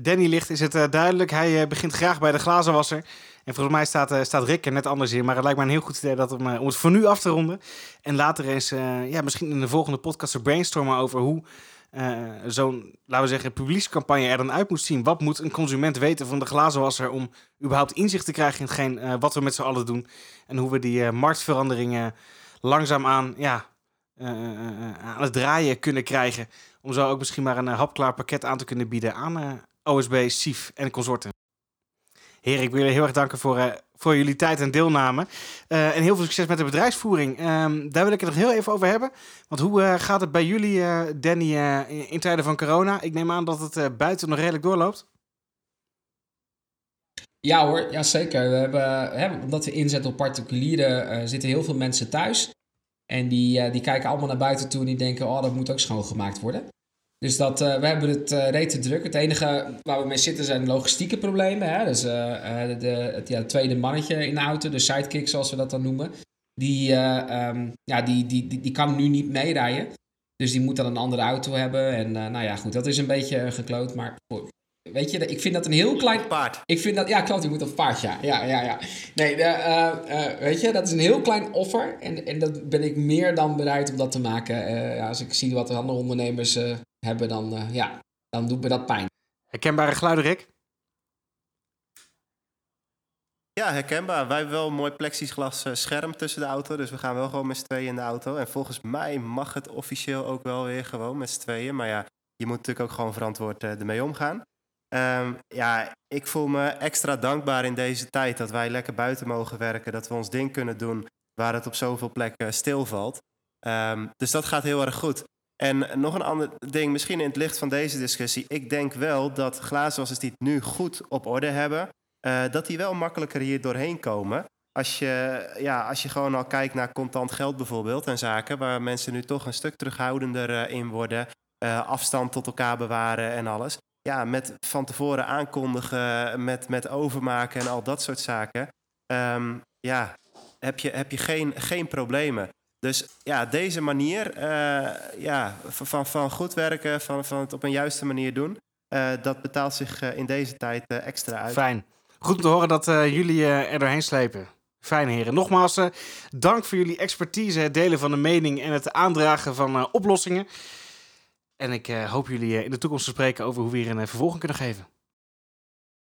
Danny ligt, is het uh, duidelijk. Hij uh, begint graag bij de glazenwasser. En volgens mij staat, staat Rick er net anders in. Maar het lijkt me een heel goed idee dat om, om het voor nu af te ronden. En later eens, ja, misschien in de volgende podcast, er brainstormen over hoe uh, zo'n, laten we zeggen, publiekscampagne er dan uit moet zien. Wat moet een consument weten van de glazenwasser om überhaupt inzicht te krijgen in uh, wat we met z'n allen doen. En hoe we die uh, marktveranderingen langzaamaan ja, aan het draaien kunnen krijgen. Om zo ook misschien maar een hapklaar pakket aan te kunnen bieden aan OSB, SIF en consorten. Heren, ik wil jullie heel erg danken voor, uh, voor jullie tijd en deelname. Uh, en heel veel succes met de bedrijfsvoering. Um, daar wil ik het nog heel even over hebben. Want hoe uh, gaat het bij jullie, Danny, in, in, tijden van corona? Ik neem aan dat het buiten nog redelijk doorloopt. Ja hoor, ja zeker. We hebben, hè, omdat we inzetten op particulieren, zitten heel veel mensen thuis. En die, die kijken allemaal naar buiten toe en die denken, oh, dat moet ook schoongemaakt worden. Dus dat, we hebben het uh, rete druk. Het enige waar we mee zitten zijn logistieke problemen. Hè? Dus de, het ja, tweede mannetje in de auto, de sidekick zoals we dat dan noemen. Die, um, ja, die, die, die, die kan nu niet meerijden. Dus die moet dan een andere auto hebben. En nou ja, goed, dat is een beetje gekloot. Maar Weet je, ik vind dat een heel klein... paard. Ik vind dat... Ja, klopt, je moet op paard, ja. Ja, ja, ja. Nee, de, uh, uh, weet je, dat is een heel klein offer. En, en dat ben ik meer dan bereid om dat te maken. Ja, als ik zie wat de andere ondernemers hebben, dan, ja, dan doet me dat pijn. Herkenbare geluiden, Rick? Ja, herkenbaar. Wij hebben wel een mooi plexiglas scherm tussen de auto. Dus we gaan wel gewoon met z'n tweeën in de auto. En volgens mij mag het officieel ook wel weer gewoon met z'n tweeën. Maar ja, je moet natuurlijk ook gewoon verantwoord ermee omgaan. Um, ja, ik voel me extra dankbaar in deze tijd dat wij lekker buiten mogen werken, dat we ons ding kunnen doen waar het op zoveel plekken stilvalt. Um, dus dat gaat heel erg goed. En nog een ander ding, misschien in het licht van deze discussie. Ik denk wel dat glazenwassers die het nu goed op orde hebben, uh, dat die wel makkelijker hier doorheen komen. Als je, ja, als je gewoon al kijkt naar contant geld bijvoorbeeld en zaken, waar mensen nu toch een stuk terughoudender uh, in worden, uh, afstand tot elkaar bewaren en alles ja, met van tevoren aankondigen, met, met overmaken en al dat soort zaken. Um, ja, heb je, heb je geen, geen problemen. Dus ja, deze manier uh, ja, van, van goed werken, van, van het op een juiste manier doen, uh, dat betaalt zich uh, in deze tijd extra uit. Fijn. Goed om te horen dat jullie er doorheen slepen. Fijn heren. Nogmaals, dank voor jullie expertise, het delen van de mening en het aandragen van oplossingen. En ik hoop jullie in de toekomst te spreken over hoe we hier een vervolging kunnen geven.